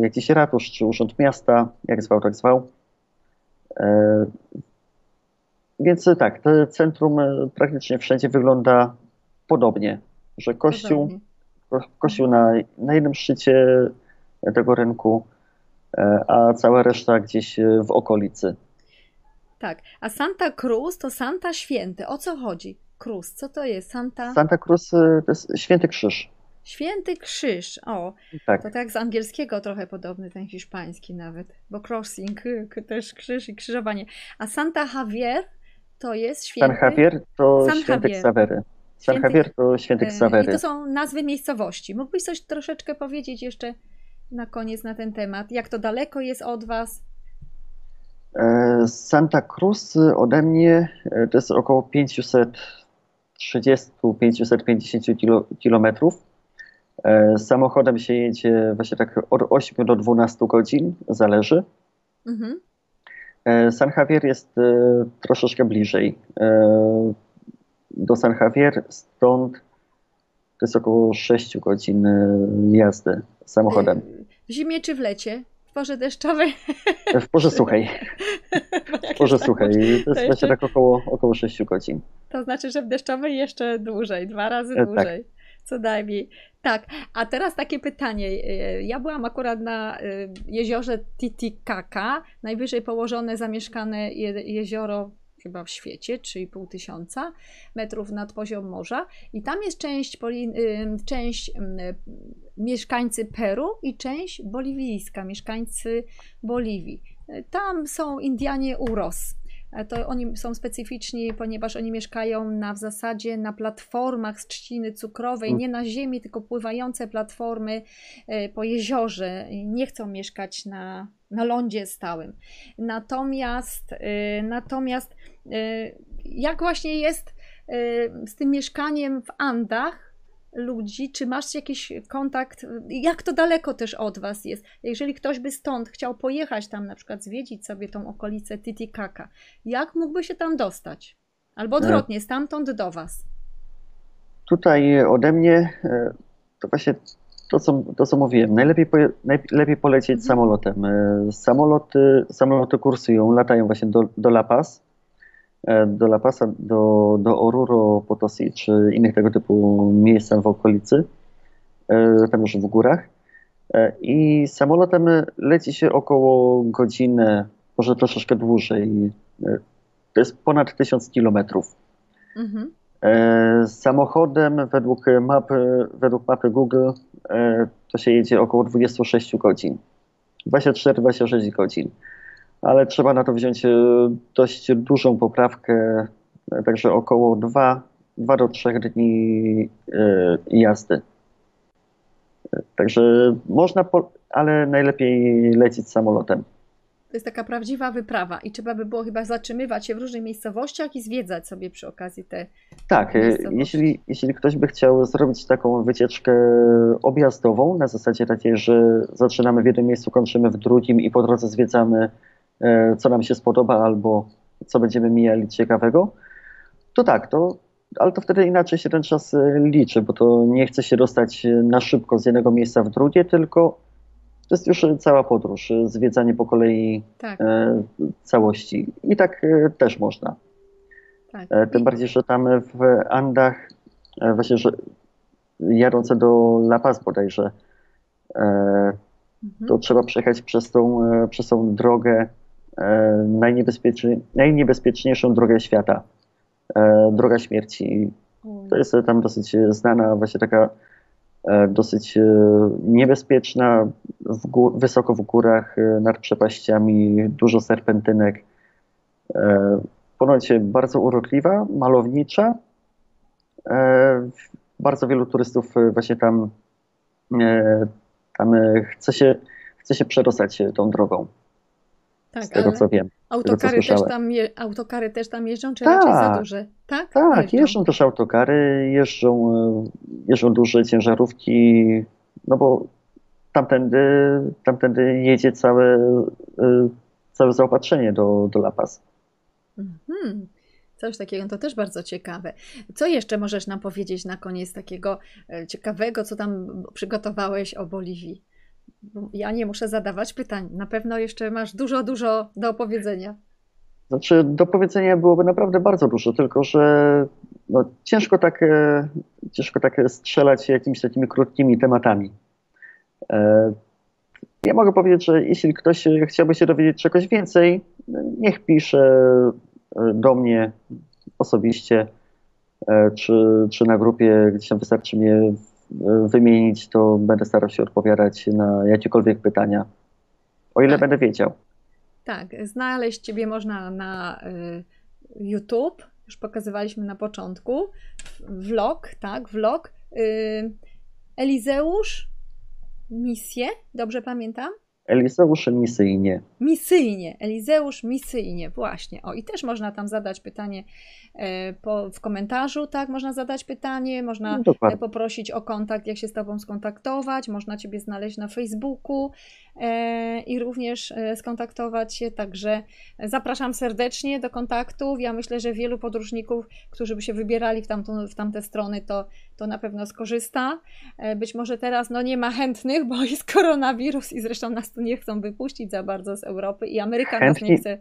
jakiś ratusz czy urząd miasta, jak zwał, tak zwał. E, więc tak, to centrum e, praktycznie wszędzie wygląda podobnie, że kościół, kościół na, na jednym szczycie tego rynku, a cała reszta gdzieś w okolicy. Tak, a Santa Cruz to Santa Święty. O co chodzi? Cruz, co to jest? Santa? Santa Cruz to jest Święty Krzyż. Święty Krzyż, o, tak. to tak z angielskiego trochę podobny, ten hiszpański nawet, bo crossing, też krzyż i krzyżowanie. A Santa Javier to jest święty... San Javier to San święty Xavery. San. Javier to święty Xavery. I to są nazwy miejscowości. Mógłbyś coś troszeczkę powiedzieć jeszcze na koniec na ten temat? Jak to daleko jest od Was? E, Santa Cruz ode mnie e, to jest około 530-550 kilometrów. E, samochodem się jedzie właśnie tak od 8 do 12 godzin, zależy. Mhm. E, San Javier jest e, troszeczkę bliżej. Do San Javier stąd to jest około 6 godzin jazdy samochodem. W zimie czy w lecie? W porze deszczowej? W porze suchej. W porze tak suchej. To jest właśnie tak około, około 6 godzin. To znaczy, że w deszczowej jeszcze dłużej, dwa razy tak. dłużej. Tak co najmniej. Tak, a teraz takie pytanie. E, ja byłam akurat na e, jeziorze Titicaca, najwyżej położone, zamieszkane jezioro chyba w świecie, 3,5 tysiąca metrów nad poziom morza. I tam jest część, część mieszkańcy Peru i część boliwijska, mieszkańcy Boliwii. E, tam są Indianie Uros. E, to oni są specyficzni, ponieważ oni mieszkają na w zasadzie na platformach z trzciny cukrowej, mm. nie na ziemi, tylko pływające platformy e, po jeziorze. Nie chcą mieszkać na, na lądzie stałym. Natomiast, e, natomiast jak właśnie jest z tym mieszkaniem w Andach, ludzi? Czy masz jakiś kontakt? Jak to daleko też od Was jest? Jeżeli ktoś by stąd chciał pojechać tam, na przykład zwiedzić sobie tą okolicę Titicaca, jak mógłby się tam dostać? Albo odwrotnie, stamtąd do Was? Tutaj ode mnie e, to właśnie to, co, to, co mówiłem. Najlepiej, najlepiej polecieć mhm. samolotem. E, samoloty, samoloty kursują, latają właśnie do, do La Paz E, do La Pasa, do, do Oruro Potosi czy innych tego typu miejsc w okolicy, e, tam już w górach. E, I samolotem leci się około godziny, może troszeczkę dłużej. To jest ponad 1000 kilometrów. Mhm. Samochodem według mapy, według mapy Google to się jedzie około 26 godzin. 24-26 godzin ale trzeba na to wziąć e, dość dużą poprawkę, e, także około 2, 2 do 3 dni e, jazdy. Także można, ale najlepiej lecieć samolotem. To jest taka prawdziwa wyprawa i trzeba by było chyba zatrzymywać się w różnych miejscowościach i zwiedzać sobie przy okazji te. Tak, jeśli, jeśli ktoś by chciał zrobić taką wycieczkę objazdową, na zasadzie takiej, że zaczynamy w jednym miejscu, kończymy w drugim i po drodze zwiedzamy co nam się spodoba albo co będziemy mijali ciekawego, to tak, to, ale to wtedy inaczej się ten czas e, liczy, bo to nie chce się dostać na szybko z jednego miejsca w drugie, tylko to jest już cała podróż, zwiedzanie po kolei tak. e, całości. I tak e, też można. Tak. E, tym bardziej, że tam w Andach, e, właśnie, że jadące do La Paz bodajże, mhm. to trzeba przejechać przez tą, przez tą drogę E, najniebezpieczniej, najniebezpieczniejszą drogę świata, e, droga śmierci. To jest tam dosyć znana, właśnie taka e, dosyć niebezpieczna, w gór, wysoko w górach, nad przepaściami, dużo serpentynek. Ponoć bardzo urokliwa, malownicza. Bardzo wielu turystów właśnie tam, tam chce, się, chce się przedostać tą drogą. Tak, z tego co wiem. Autokary, tego, też tam je, autokary też tam jeżdżą, czy tak, raczej za duże? Tak, tak jeżdżą. jeżdżą też autokary, jeżdżą, e, jeżdżą duże ciężarówki, no bo tamtędy, tamtędy jedzie całe, e, całe zaopatrzenie do, do La Paz. Mhm. Coś takiego, to też bardzo ciekawe. Co jeszcze możesz nam powiedzieć na koniec takiego e, ciekawego, co tam przygotowałeś o Boliwii? Ja nie muszę zadawać pytań. Na pewno jeszcze masz dużo, dużo do opowiedzenia. Znaczy, do powiedzenia byłoby naprawdę bardzo dużo, tylko że no, ciężko, tak, e, ciężko tak strzelać jakimiś takimi krótkimi tematami. E, ja mogę powiedzieć, że jeśli ktoś chciałby się dowiedzieć czegoś więcej, niech pisze e, do mnie osobiście, czy, czy na grupie, gdzieś tam wystarczy mnie wymienić, to będę starał się odpowiadać na jakiekolwiek pytania, o ile tak. będę wiedział. Tak, znaleźć Ciebie można na y, YouTube, już pokazywaliśmy na początku, vlog, tak, vlog. Y, Elizeusz, misję, dobrze pamiętam? Elizeusz misyjnie. Misyjnie, Elizeusz misyjnie, właśnie. O, i też można tam zadać pytanie e, po, w komentarzu, tak? Można zadać pytanie, można no, poprosić o kontakt, jak się z Tobą skontaktować, można Ciebie znaleźć na Facebooku e, i również e, skontaktować się, także zapraszam serdecznie do kontaktów. Ja myślę, że wielu podróżników, którzy by się wybierali w, tamtą, w tamte strony, to, to na pewno skorzysta. Być może teraz no nie ma chętnych, bo jest koronawirus i zresztą nas tu nie chcą wypuścić za bardzo z Europy i Ameryka chętni, nie chce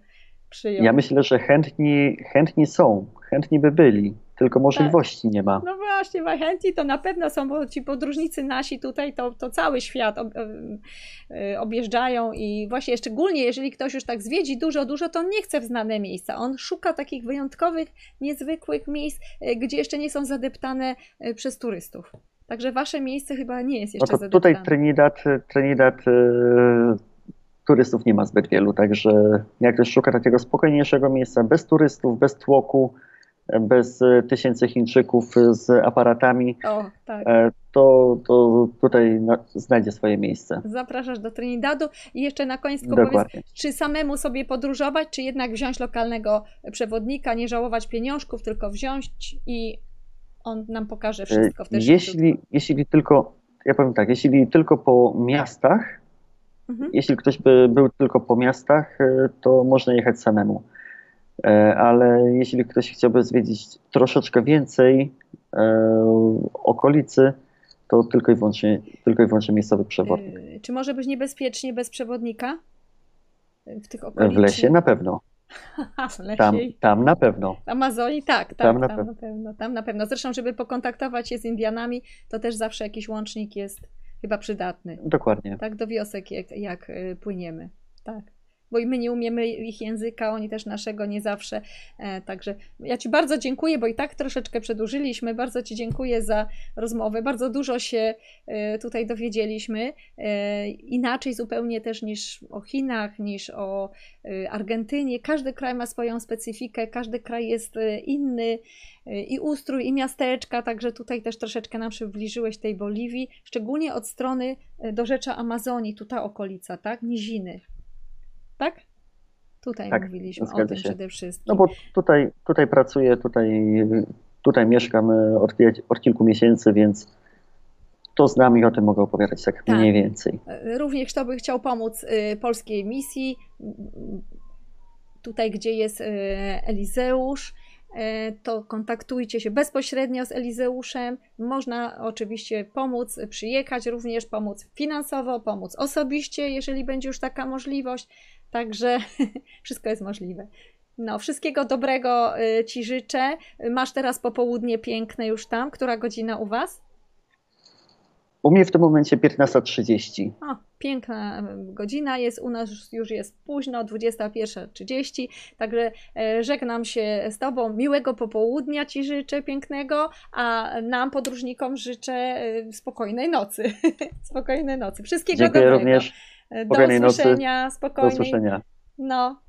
przyjąć. Ja myślę, że chętni, chętni są, chętni by byli, tylko możliwości tak. nie ma. No właśnie, chętni to na pewno są, bo ci podróżnicy nasi tutaj to, to cały świat ob, e, objeżdżają i właśnie szczególnie jeżeli ktoś już tak zwiedzi dużo, dużo, to on nie chce w znane miejsca. On szuka takich wyjątkowych, niezwykłych miejsc, e, gdzie jeszcze nie są zadeptane e, przez turystów. Także wasze miejsce chyba nie jest jeszcze no to Tutaj Trinidad, Trinidad turystów nie ma zbyt wielu, także jak ktoś szuka takiego spokojniejszego miejsca, bez turystów, bez tłoku, bez e, tysięcy Chińczyków z aparatami, o, tak. E, to, to tutaj znajdzie swoje miejsce. Zapraszasz do Trinidadu i jeszcze na koniec powiedz, czy samemu sobie podróżować, czy jednak wziąć lokalnego przewodnika, nie żałować pieniążków, tylko wziąć i on nam pokaże wszystko w. Jeśli, jeśli tylko, ja powiem tak, jeśli tylko po miastach, mhm. jeśli ktoś by był tylko po miastach, e, to można jechać samemu. E, ale jeśli ktoś chciałby zwiedzić troszeczkę więcej e, okolicy, to tylko i wyłącznie, tylko i wyłącznie miejscowy przewodnik. Czy może być niebezpiecznie bez przewodnika w tych okolicach? W lesie na pewno. Tam, tam na pewno. W Amazonii tak, tak tam, na, tam na pewno. Tam na pewno. Zresztą, żeby pokontaktować się z Indianami, to też zawsze jakiś łącznik jest chyba przydatny. Dokładnie. Tak, do wiosek jak, jak płyniemy. Tak bo i my nie umiemy ich języka, oni też naszego nie zawsze. E, także ja Ci bardzo dziękuję, bo i tak troszeczkę przedłużyliśmy. Bardzo Ci dziękuję za rozmowę. Bardzo dużo się e, tutaj dowiedzieliśmy. E, inaczej zupełnie też niż o Chinach, niż o Argentynie. Każdy kraj ma swoją specyfikę, każdy kraj jest inny i ustrój, i miasteczka, także tutaj też troszeczkę nam przybliżyłeś tej Boliwii, szczególnie od strony do rzeczy Amazonii, tu ta okolica, tak? Niziny tak? Tutaj tak, mówiliśmy o tym się. przede wszystkim. No bo tutaj, tutaj pracuję, tutaj, tutaj mieszkam od, od kilku miesięcy, więc to znam i o tym mogę opowiadać tak, tak. mniej więcej. Również kto by chciał pomóc y, polskiej misji, tutaj gdzie jest Elizeusz, E, to kontaktujcie się bezpośrednio z Elizeuszem. Można oczywiście pomóc, przyjechać, również pomóc finansowo, pomóc osobiście, jeżeli będzie już taka możliwość. Także wszystko jest możliwe. No, wszystkiego dobrego y, Ci życzę. Masz teraz popołudnie piękne już tam. Która godzina u Was? U mnie w tym momencie 15.30. O, piękna godzina jest, u nas już jest późno, 21.30, także e, żegnam się z Tobą, miłego popołudnia Ci życzę pięknego, a nam podróżnikom życzę spokojnej nocy, spokojnej nocy, wszystkiego Dziękuję dobrego. również. Do usłyszenia, nocy. spokojnie. Do usłyszenia. No,